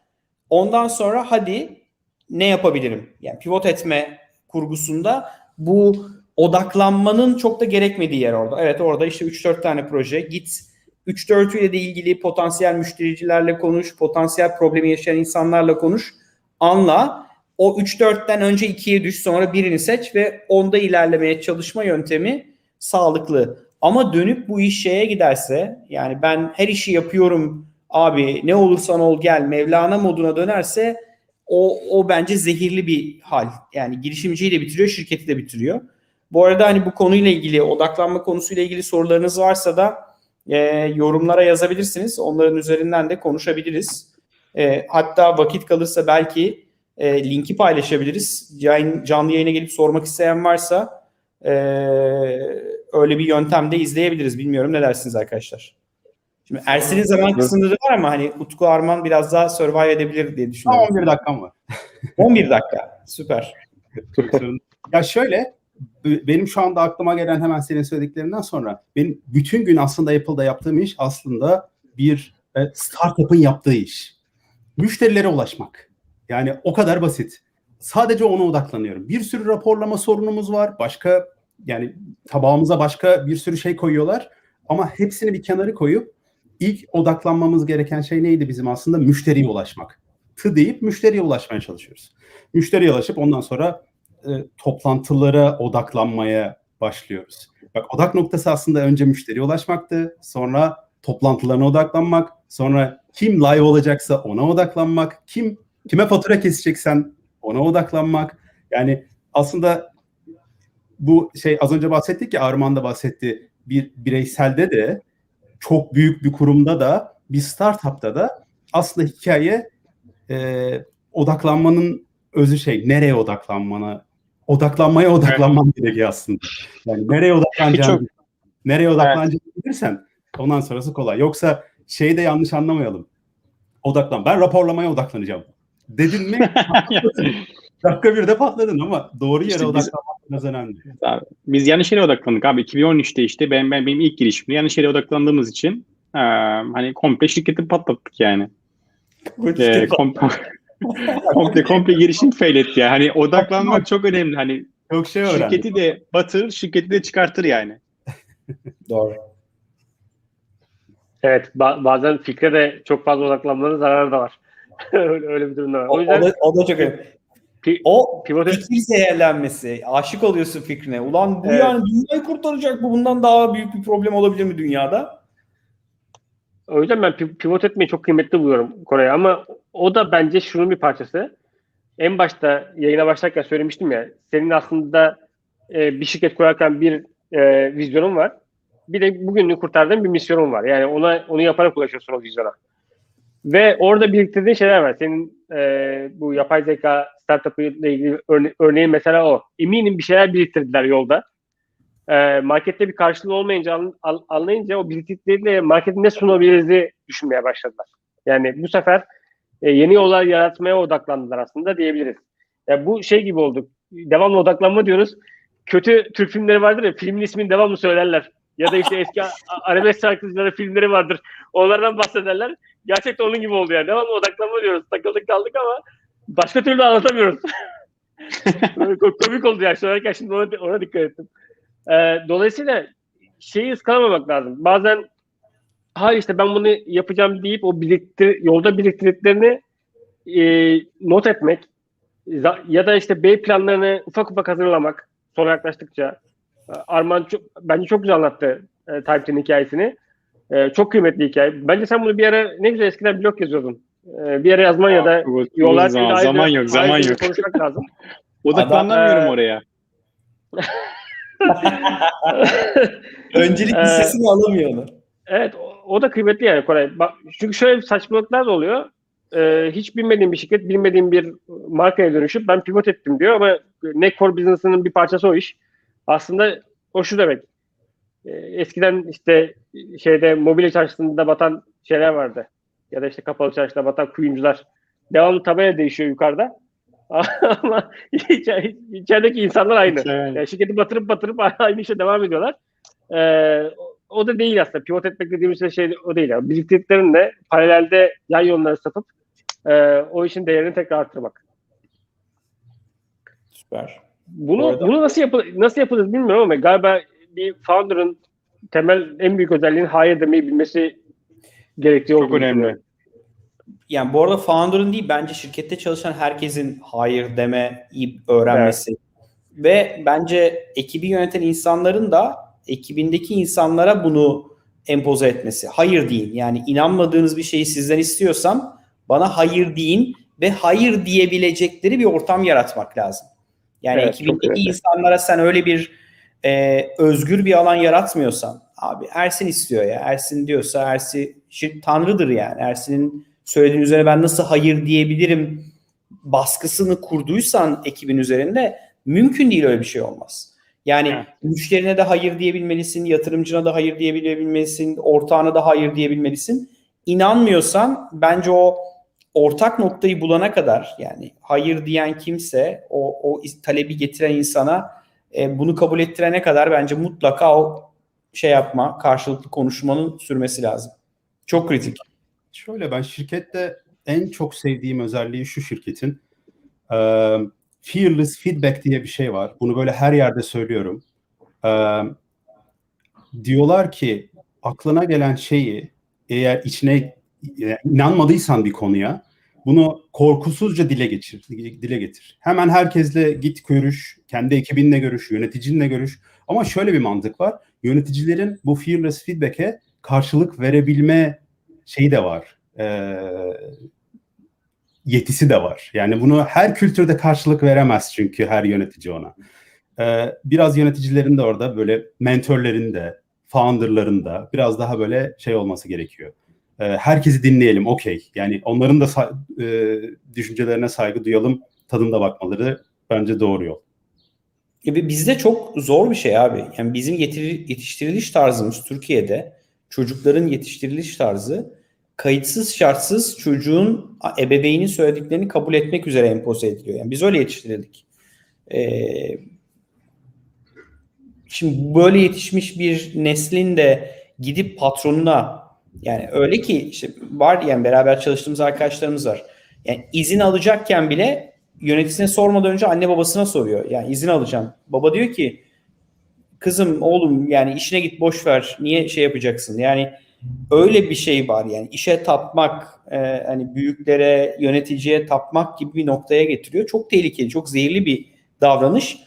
Ondan sonra hadi ne yapabilirim? Yani pivot etme kurgusunda bu odaklanmanın çok da gerekmediği yer orada. Evet orada işte 3-4 tane proje. Git 3-4 ile de ilgili potansiyel müştericilerle konuş, potansiyel problemi yaşayan insanlarla konuş. Anla o 3-4'ten önce 2'ye düş sonra birini seç ve onda ilerlemeye çalışma yöntemi sağlıklı. Ama dönüp bu iş şeye giderse yani ben her işi yapıyorum abi ne olursan ol gel Mevlana moduna dönerse o, o bence zehirli bir hal. Yani girişimciyi de bitiriyor, şirketi de bitiriyor. Bu arada hani bu konuyla ilgili, odaklanma konusuyla ilgili sorularınız varsa da e, yorumlara yazabilirsiniz. Onların üzerinden de konuşabiliriz. E, hatta vakit kalırsa belki e, linki paylaşabiliriz. Can, canlı yayına gelip sormak isteyen varsa e, öyle bir yöntemde izleyebiliriz. Bilmiyorum ne dersiniz arkadaşlar. Şimdi Ersin'in zaman kısımları var ama hani Utku Arman biraz daha survive edebilir diye düşünüyorum. 11 dakikam var. 11 dakika. Süper. ya şöyle benim şu anda aklıma gelen hemen senin söylediklerinden sonra benim bütün gün aslında Apple'da yaptığım iş aslında bir e, startup'ın yaptığı iş. Müşterilere ulaşmak. Yani o kadar basit. Sadece ona odaklanıyorum. Bir sürü raporlama sorunumuz var. Başka yani tabağımıza başka bir sürü şey koyuyorlar. Ama hepsini bir kenara koyup ilk odaklanmamız gereken şey neydi bizim aslında? Müşteriye ulaşmak. Tı deyip müşteriye ulaşmaya çalışıyoruz. Müşteriye ulaşıp ondan sonra e, toplantılara odaklanmaya başlıyoruz. Bak odak noktası aslında önce müşteriye ulaşmaktı. Sonra toplantılarına odaklanmak. Sonra kim live olacaksa ona odaklanmak. Kim kime fatura keseceksen ona odaklanmak. Yani aslında bu şey az önce bahsettik ya Arman da bahsetti. Bir bireyselde de çok büyük bir kurumda da bir startupta da aslında hikaye e, odaklanmanın özü şey nereye odaklanmana odaklanmaya odaklanman gerekiyor aslında. Yani nereye odaklanacağını Çok- nereye odaklanacağını bilirsen ondan sonrası kolay. Yoksa şeyi de yanlış anlamayalım. Odaklan. Ben raporlamaya odaklanacağım. Dedin mi? Dakika bir de patladın ama doğru yere İşte odaklanmak biraz önemli. Biz yanlış yere odaklandık abi. 2013'te işte ben, ben benim ilk girişimde yanlış yere odaklandığımız için eee, hani komple şirketi patlattık yani. Eee, komple, komple komple girişim fail etti ya. Hani odaklanmak çok önemli. Hani Çok şey öğrendim. şirketi de batırır, şirketi de çıkartır yani. Doğru. Evet, ba- bazen fikre de çok fazla odaklanmanın zararı da var. öyle, öyle bir durum da var. O, O yüzden o da, o da çok önemli. pi- O pivot fikir zehirlenmesi. Aşık oluyorsun fikrine. Ulan bu Evet. yani dünyayı kurtaracak bu. Bundan daha büyük bir problem olabilir mi dünyada? O yüzden ben pi- pivot etmeyi çok kıymetli buluyorum Kore'ye ama o da bence şunun bir parçası. en başta yayına başlarken söylemiştim ya senin aslında e, bir şirket kurarken bir e, vizyonun var. Bir de bugününü kurtardığın bir misyonun var. Yani ona onu yaparak ulaşıyorsun o vizyona. Ve orada biriktirdiğin şeyler var. Senin e, bu yapay zeka startup'ı ile ilgili örne- örneğin mesela o. Eminim bir şeyler biriktirdiler yolda. E, markette bir karşılığı olmayınca an- al- anlayınca o biriktirdikleri markete ne sunabiliriz'i düşünmeye başladılar. Yani bu sefer e, yeni yollar yaratmaya odaklandılar aslında diyebiliriz. Ya bu şey gibi oldu. Devamlı odaklanma diyoruz. Kötü Türk filmleri vardır ya filmin ismini devamlı söylerler. Ya da işte eski arabesk şarkıcıları filmleri vardır. Onlardan bahsederler. Gerçekten onun gibi oldu yani. Devamlı odaklanma diyoruz. Takıldık kaldık ama başka türlü anlatamıyoruz. Komik oldu yani. Söylerken şimdi ona, ona dikkat ettim. Ee, dolayısıyla şeyi ıskalamamak lazım. Bazen hayır işte ben bunu yapacağım deyip o biriktir, yolda biriktirdiklerini e, not etmek ya da işte B planlarını ufak ufak hazırlamak sonra yaklaştıkça. E, Arman çok, bence çok güzel anlattı e, Type-T'nin hikayesini. E, çok kıymetli hikaye. Bence sen bunu bir ara ne güzel eskiden blog yazıyordun. E, bir ara yazman ya da Bu- yollar zaman, ayrı- zaman yok, zaman ayrı yok. konuşmak lazım. Odaklanamıyorum Adam- oraya. Öncelik listesini alamıyor onu. Evet o, o da kıymetli yani Koray. Bak, çünkü şöyle saçmalıklar da oluyor. Ee, hiç bilmediğim bir şirket, bilmediğim bir markaya dönüşüp ben pivot ettim diyor ama ne core business'ının bir parçası o iş. Aslında o şu demek. Ee, eskiden işte şeyde mobilya çarşısında batan şeyler vardı. Ya da işte kapalı çarşıda batan kuyumcular. Devamlı tabela değişiyor yukarıda. ama içer- içerideki insanlar aynı. Yani. Yani şirketi batırıp batırıp aynı işe devam ediyorlar. Ee, o- o da değil aslında. Pivot etmek dediğimiz şey o değil. Yani. Biriktirdiklerini de paralelde yan yolları satıp e, o işin değerini tekrar arttırmak. Süper. Bunu Bu arada- bunu nasıl yapıl nasıl yapılır bilmiyorum ama galiba bir founder'ın temel en büyük özelliğinin hayır demeyi bilmesi gerektiği Çok önemli. düşünüyorum. Yani bu arada founder'ın değil bence şirkette çalışan herkesin hayır deme iyi öğrenmesi. Ve bence ekibi yöneten insanların da ekibindeki insanlara bunu empoze etmesi. Hayır deyin. Yani inanmadığınız bir şeyi sizden istiyorsam bana hayır deyin ve hayır diyebilecekleri bir ortam yaratmak lazım. Yani Evet, çok ekibindeki önemli. insanlara sen öyle bir e, özgür bir alan yaratmıyorsan abi Ersin istiyor ya. Ersin diyorsa Ersin şir- tanrıdır yani. Ersin'in söylediğin üzerine ben nasıl hayır diyebilirim baskısını kurduysan ekibin üzerinde mümkün değil öyle bir şey olmaz. Yani Evet. müşterine de hayır diyebilmelisin, yatırımcına da hayır diyebilmelisin, ortağına da hayır diyebilmelisin. İnanmıyorsan bence o ortak noktayı bulana kadar yani hayır diyen kimse o, o talebi getiren insana e, bunu kabul ettirene kadar bence mutlaka o şey yapma, karşılıklı konuşmanın sürmesi lazım. Çok kritik. Şöyle ben şirkette en çok sevdiğim özelliği şu şirketin. Eee, fearless feedback diye bir şey var. Bunu böyle her yerde söylüyorum. Eee, diyorlar ki aklına gelen şeyi eğer içine e, inanmadıysan bir konuya bunu korkusuzca dile geçir, dile getir. Hemen herkesle git görüş, kendi ekibinle görüş, yöneticinle görüş. Ama şöyle bir mantık var. Yöneticilerin bu fearless feedback'e karşılık verebilme şeyi de var. Ee, yetisi de var. Yani bunu her kültürde karşılık veremez çünkü her yönetici ona. Ee, biraz yöneticilerin de orada böyle mentorların da, founderların da biraz daha böyle şey olması gerekiyor. Ee, herkesi dinleyelim, okey. Yani onların da e, düşüncelerine saygı duyalım, tadında bakmaları bence doğru yol. Ya bizde çok zor bir şey abi. Yani bizim yetir- yetiştiriliş tarzımız Türkiye'de çocukların yetiştiriliş tarzı kayıtsız şartsız çocuğun ebeveynin söylediklerini kabul etmek üzere empoze ediliyor. Yani biz öyle yetiştirildik. Ee, şimdi böyle yetişmiş bir neslin de gidip patronuna yani öyle ki işte var yani beraber çalıştığımız arkadaşlarımız var. Yani izin alacakken bile yöneticisine sormadan önce anne babasına soruyor. Yani izin alacağım. Baba diyor ki kızım oğlum yani işine git boş ver. Niye şey yapacaksın? Yani öyle bir şey var yani işe tapmak e, hani büyüklere yöneticiye tapmak gibi bir noktaya getiriyor. Çok tehlikeli, çok zehirli bir davranış.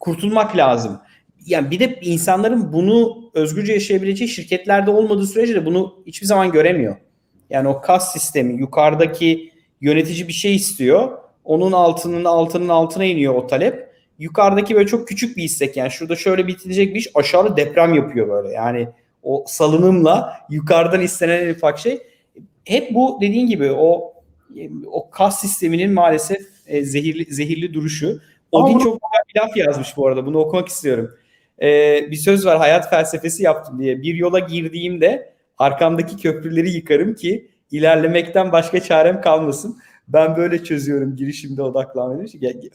Kurtulmak lazım. Yani bir de insanların bunu özgürce yaşayabileceği şirketlerde olmadığı sürece de bunu hiçbir zaman göremiyor. Yani o kas sistemi yukarıdaki yönetici bir şey istiyor. Onun altının altının altına iniyor o talep. Yukarıdaki böyle çok küçük bir istek yani şurada şöyle bitirecek bir iş aşağıda deprem yapıyor böyle. Yani o salınımla yukarıdan istenen en ufak şey. Hep bu dediğin gibi o o kas sisteminin maalesef e, zehirli zehirli duruşu. Odin bunu- çok güzel bir laf yazmış bu arada. Bunu okumak istiyorum. Ee, bir söz var hayat felsefesi yaptım diye. Bir yola girdiğimde arkamdaki köprüleri yıkarım ki ilerlemekten başka çarem kalmasın. Ben böyle çözüyorum girişimde odaklanmayı.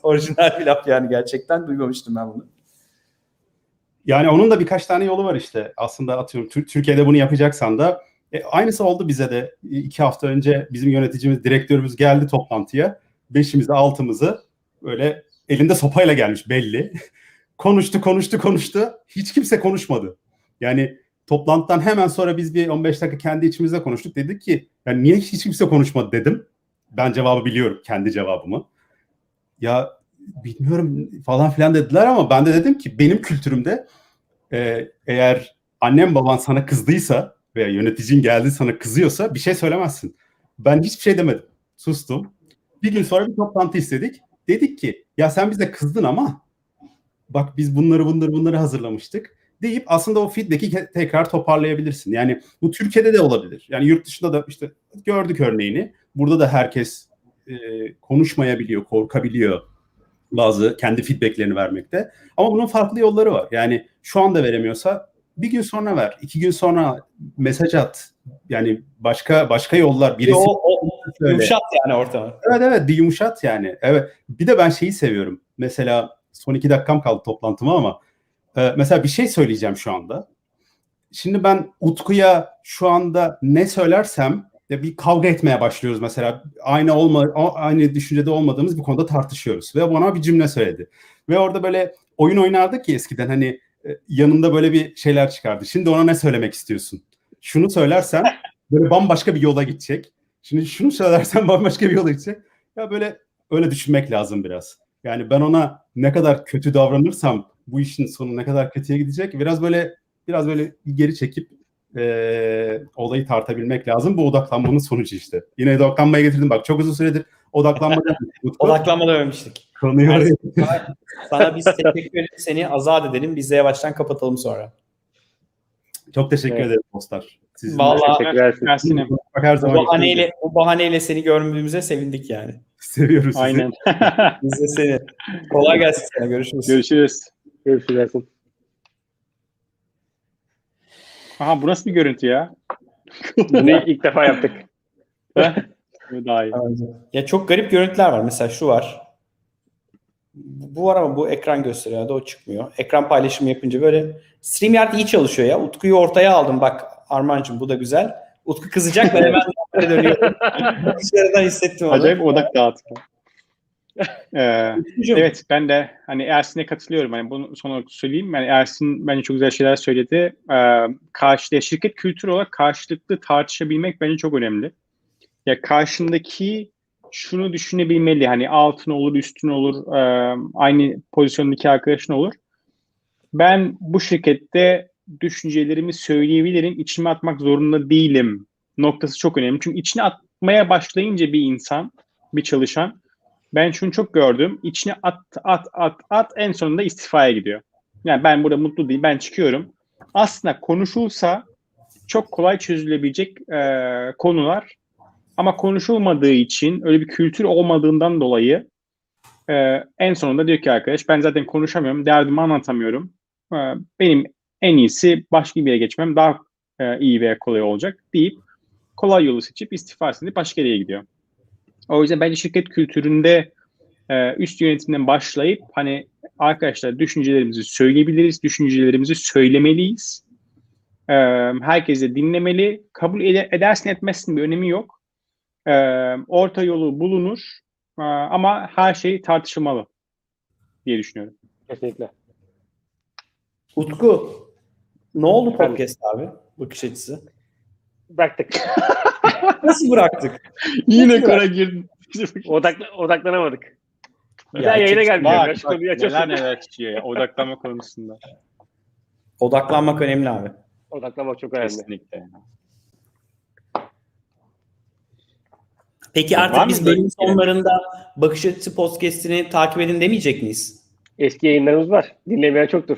Orijinal bir laf yani gerçekten duymamıştım ben bunu. Yani onun da birkaç tane yolu var işte. Aslında atıyorum Tür- Türkiye'de bunu yapacaksan da e, aynısı oldu bize de. E, iki hafta önce bizim yöneticimiz, direktörümüz geldi toplantıya. Beşimizi, altımızı böyle elinde sopayla gelmiş belli. konuştu, konuştu, konuştu. Hiç kimse konuşmadı. Yani toplantıdan hemen sonra biz bir 15 dakika kendi içimizde konuştuk. Dedik ki yani niye hiç kimse konuşmadı dedim. Ben cevabı biliyorum, kendi cevabımı. Ya bilmiyorum falan filan dediler ama ben de dedim ki benim kültürümde e, eğer annem baban sana kızdıysa veya yöneticin geldi sana kızıyorsa bir şey söylemezsin. Ben hiçbir şey demedim. Sustum. Bir gün sonra bir toplantı istedik. Dedik ki ya sen bize kızdın ama bak biz bunları bunları bunları hazırlamıştık deyip aslında o feedback'i tekrar toparlayabilirsin. Yani bu Türkiye'de de olabilir. Yani yurt dışında da işte gördük örneğini. Burada da herkes e, konuşmayabiliyor, korkabiliyor bazı kendi feedbacklerini vermekte. Ama bunun farklı yolları var. Yani şu anda veremiyorsa bir gün sonra ver, iki gün sonra mesaj at. Yani başka başka yollar. Birisi O, o, yumuşat yani ortamı. Evet evet bir yumuşat yani. Evet. Bir de ben şeyi seviyorum. Mesela son iki dakikam kaldı toplantıma ama e, mesela bir şey söyleyeceğim şu anda. Şimdi ben Utku'ya şu anda ne söylersem ya bir kavga etmeye başlıyoruz mesela. Aynı olma aynı düşüncede olmadığımız bir konuda tartışıyoruz ve bana bir cümle söyledi. Ve orada böyle oyun oynardık ki eskiden hani e, yanında böyle bir şeyler çıkardı. Şimdi ona ne söylemek istiyorsun? Şunu söylersen böyle bambaşka bir yola gidecek. Şimdi şunu söylersen bambaşka bir yola gidecek. Ya böyle öyle düşünmek lazım biraz. Yani ben ona ne kadar kötü davranırsam bu işin sonu ne kadar kötüye gidecek. Biraz böyle biraz böyle geri çekip eee, olayı tartabilmek lazım. Bu odaklanmanın sonucu işte. Yine odaklanmaya getirdim. Bak çok uzun süredir odaklanmadan Odaklanmadan ölmüştük. konuyu oraya- Sana biz teşekkür edelim. Seni azat edelim. Biz de yavaştan kapatalım sonra. Çok teşekkür Evet. ederim dostlar. Sizin Vallahi Teşekkür ederim. Ersin'im. Bak her Bu zaman bahaneyle, bu bahaneyle seni görmemize sevindik yani. Seviyoruz sizi. Aynen. Biz de seni. Kolay gelsin sana. Görüşürüz. Görüşürüz. Görüşürüz. Aha bu nasıl bir görüntü ya? Bunu ilk defa yaptık. Bu daha iyi. Ya çok garip görüntüler var. Mesela şu var. Bu var ama bu ekran gösteriyor. Hadi o çıkmıyor. Ekran paylaşımı yapınca böyle StreamYard iyi çalışıyor ya. Utku'yu ortaya aldım. Bak Armancığım bu da güzel. Utku kızacak ben hemen normale dönüyorum. Dışarıdan hissettim onu. Acayip odak dağıtıyor. Ee, evet ben de hani Ersin'e katılıyorum. Hani bunu son olarak söyleyeyim. Yani Ersin bence çok güzel şeyler söyledi. Ee, karşı, şirket kültürü olarak karşılıklı tartışabilmek bence çok önemli. Ya karşındaki şunu düşünebilmeli. Hani altın olur, üstün olur, e, aynı pozisyondaki arkadaşın olur. Ben bu şirkette düşüncelerimi söyleyebilirim. içime atmak zorunda değilim. Noktası çok önemli. Çünkü içine atmaya başlayınca bir insan, bir çalışan ben şunu çok gördüm. İçine at, at, at, at en sonunda istifaya gidiyor. Yani ben burada mutlu değilim, ben çıkıyorum. Aslında konuşulsa çok kolay çözülebilecek e, konular ama konuşulmadığı için öyle bir kültür olmadığından dolayı e, en sonunda diyor ki arkadaş ben zaten konuşamıyorum, derdimi anlatamıyorum. E, benim en iyisi başka bir yere geçmem daha e, iyi ve kolay olacak deyip kolay yolu seçip istifasını başka yere gidiyor. O yüzden bence şirket kültüründe e, üst yönetimden başlayıp hani arkadaşlar düşüncelerimizi söyleyebiliriz, düşüncelerimizi söylemeliyiz. E, herkes de dinlemeli. Kabul ede- edersin etmezsin bir önemi yok. E, orta yolu bulunur E, ama her şey tartışılmalı diye düşünüyorum. Kesinlikle. Utku ne oldu podcast abi? Bakış açısı. Bıraktık. Nasıl bıraktık? Yine kora girdim. Odakla, odaklanamadık. Bir Ya, daha yayına gelmiyor. Bak, bak konuyu neler neler çıkıyor ya odaklanma konusunda. Odaklanmak önemli abi. Odaklanmak çok önemli. Kesinlikle. Peki Var artık biz bölüm bekleyen? sonlarında Bakış Açısı Podcast'ini takip edin demeyecek miyiz? Eski yayınlarımız var. Dinlemeyen çoktur.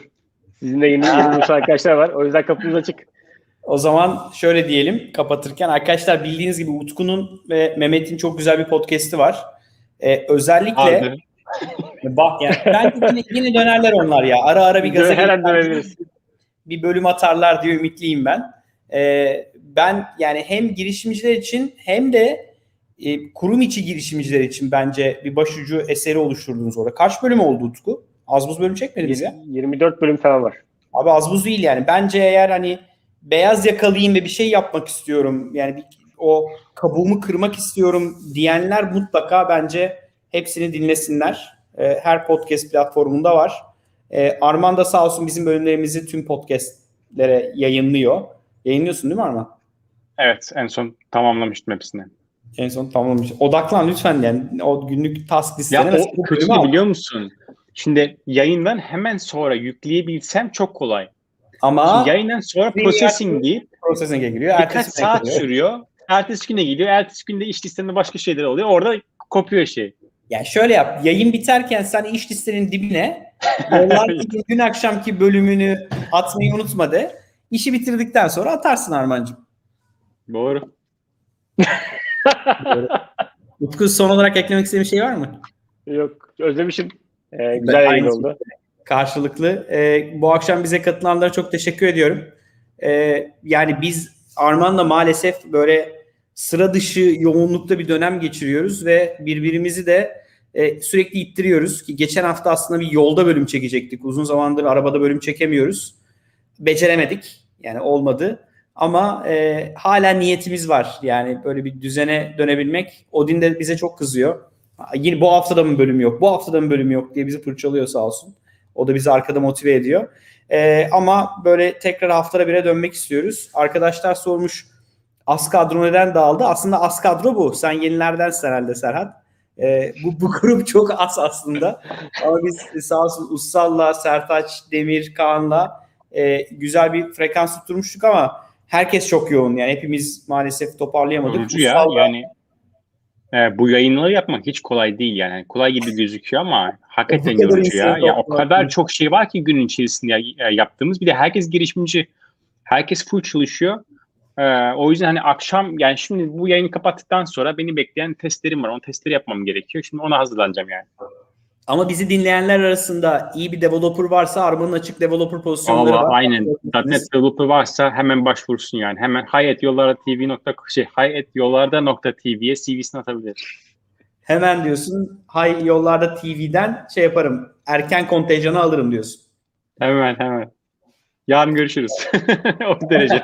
Sizin de yeni arkadaşlar var. O yüzden kapımız açık. O zaman şöyle diyelim kapatırken arkadaşlar bildiğiniz gibi Utku'nun ve Mehmet'in çok güzel bir podcast'i var. Ee, özellikle Vardı. bak yani bence yine, yine dönerler onlar ya. Ara ara bir gaza dönebiliriz. bir bölüm atarlar diye ümitliyim ben. Ee, ben yani hem girişimciler için hem de e, kurum içi girişimciler için bence bir başucu eseri oluşturdunuz orada. Kaç bölüm oldu Utku? Az buz bölüm çekmediniz ya. 24 bölüm falan var. Abi az buz değil yani. Bence eğer hani beyaz yakalıyım ve bir şey yapmak istiyorum. Yani bir, o kabuğumu kırmak istiyorum diyenler mutlaka bence hepsini dinlesinler. Ee, her podcast platformunda var. Ee, Arman da sağ olsun bizim bölümlerimizi tüm podcastlere yayınlıyor. Yayınlıyorsun değil mi Arman? Evet en son tamamlamıştım hepsini. En son tamamlamış. Odaklan lütfen yani o günlük task Ya listene. mesela o kötü biliyor musun? Şimdi yayından hemen sonra yükleyebilsem çok kolay. Ama Şimdi yayından sonra processing deyip processing'e giriyor. birkaç ertesi saat geliyor. sürüyor. Ertesi güne geliyor. Ertesi günde iş listende başka şeyler oluyor. Orada kopuyor şey. Yani şöyle yap. Yayın biterken sen iş listenin dibine yollar dün akşamki bölümünü atmayı unutma de. İşi bitirdikten sonra atarsın Armancığım. Doğru. Utku son olarak eklemek istediğin bir şey var mı? Yok özlemişim. Ee, güzel yayın oldu. Karşılıklı. Ee, bu akşam bize katılanlara çok teşekkür ediyorum. Ee, yani biz Arman'la maalesef böyle sıra dışı yoğunlukta bir dönem geçiriyoruz ve birbirimizi de e, sürekli ittiriyoruz ki geçen hafta aslında bir yolda bölüm çekecektik. Uzun zamandır arabada bölüm çekemiyoruz. Beceremedik. Yani olmadı. Ama e, hala niyetimiz var. Yani böyle bir düzene dönebilmek. Odin de bize çok kızıyor. Yine bu haftada mı bölüm yok? Bu haftada mı bölüm yok diye bizi fırçalıyor sağ olsun. O da bizi arkada motive ediyor. E, ama böyle tekrar haftada bire dönmek istiyoruz. Arkadaşlar sormuş az kadro neden dağıldı? Aslında az kadro bu. Sen yenilerdensin herhalde Serhat. E, bu, bu grup çok az aslında. Ama biz sağ olsun Ussal'la, Sertaç, Demir, Kaan'la e, güzel bir frekans tutturmuştuk ama herkes çok yoğun. Yani hepimiz maalesef toparlayamadık. Yorucu ya yani e, bu yayınları yapmak hiç kolay değil yani. Kolay gibi gözüküyor ama hakikaten yorucu ya. ya. O kadar çok şey var ki günün içerisinde e, yaptığımız. Bir de herkes girişimci. Herkes full çalışıyor. E, o yüzden hani akşam yani şimdi bu yayını kapattıktan sonra beni bekleyen testlerim var. O testleri yapmam gerekiyor. Şimdi ona hazırlanacağım yani. Ama bizi dinleyenler arasında iyi bir developer varsa Arman'ın açık developer pozisyonları Valla var. aynen. .NET developer varsa hemen başvursun yani. Hemen hayatyolarda.tv nokta şey hayatyolarda nokta TV'ye CV'sini atabilir. Hemen diyorsun hay yollarda TV'den şey yaparım. Erken kontenjanı alırım diyorsun. Hemen hemen. Yarın görüşürüz. o derece.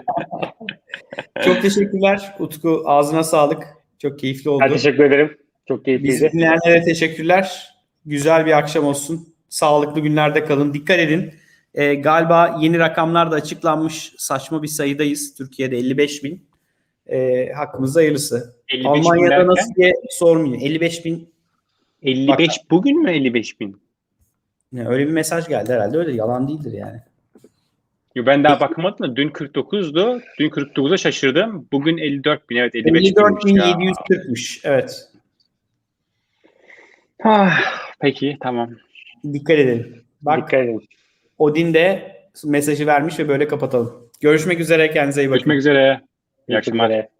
Çok teşekkürler Utku. Ağzına sağlık. Çok keyifli oldu. Ben teşekkür ederim. Çok Bizi keyifliydi. dinleyenlere teşekkürler. Güzel bir akşam olsun. Sağlıklı günlerde kalın. Dikkat edin. Ee, galiba yeni rakamlar da açıklanmış. Saçma bir sayıdayız. Türkiye'de 55 bin. Ee, hakkımızda hayırlısı. 55 bin Almanya'da derken, nasıl diye sormuyor. 55 bin. 55 bugün mü 55 bin? Yani öyle bir mesaj geldi herhalde. Öyle yalan değildir yani. Yo, ben daha bakmadım da dün 49'du. Dün 49'a şaşırdım. Bugün 54 bin. Evet 55 binmiş ya. 54.740'mış. Evet. Ah, peki tamam. Dikkat edin. Bak Dikkat edin. Odin de mesajı vermiş ve böyle kapatalım. Görüşmek üzere. Kendinize iyi bakın. Görüşmek üzere. İyi akşamlar.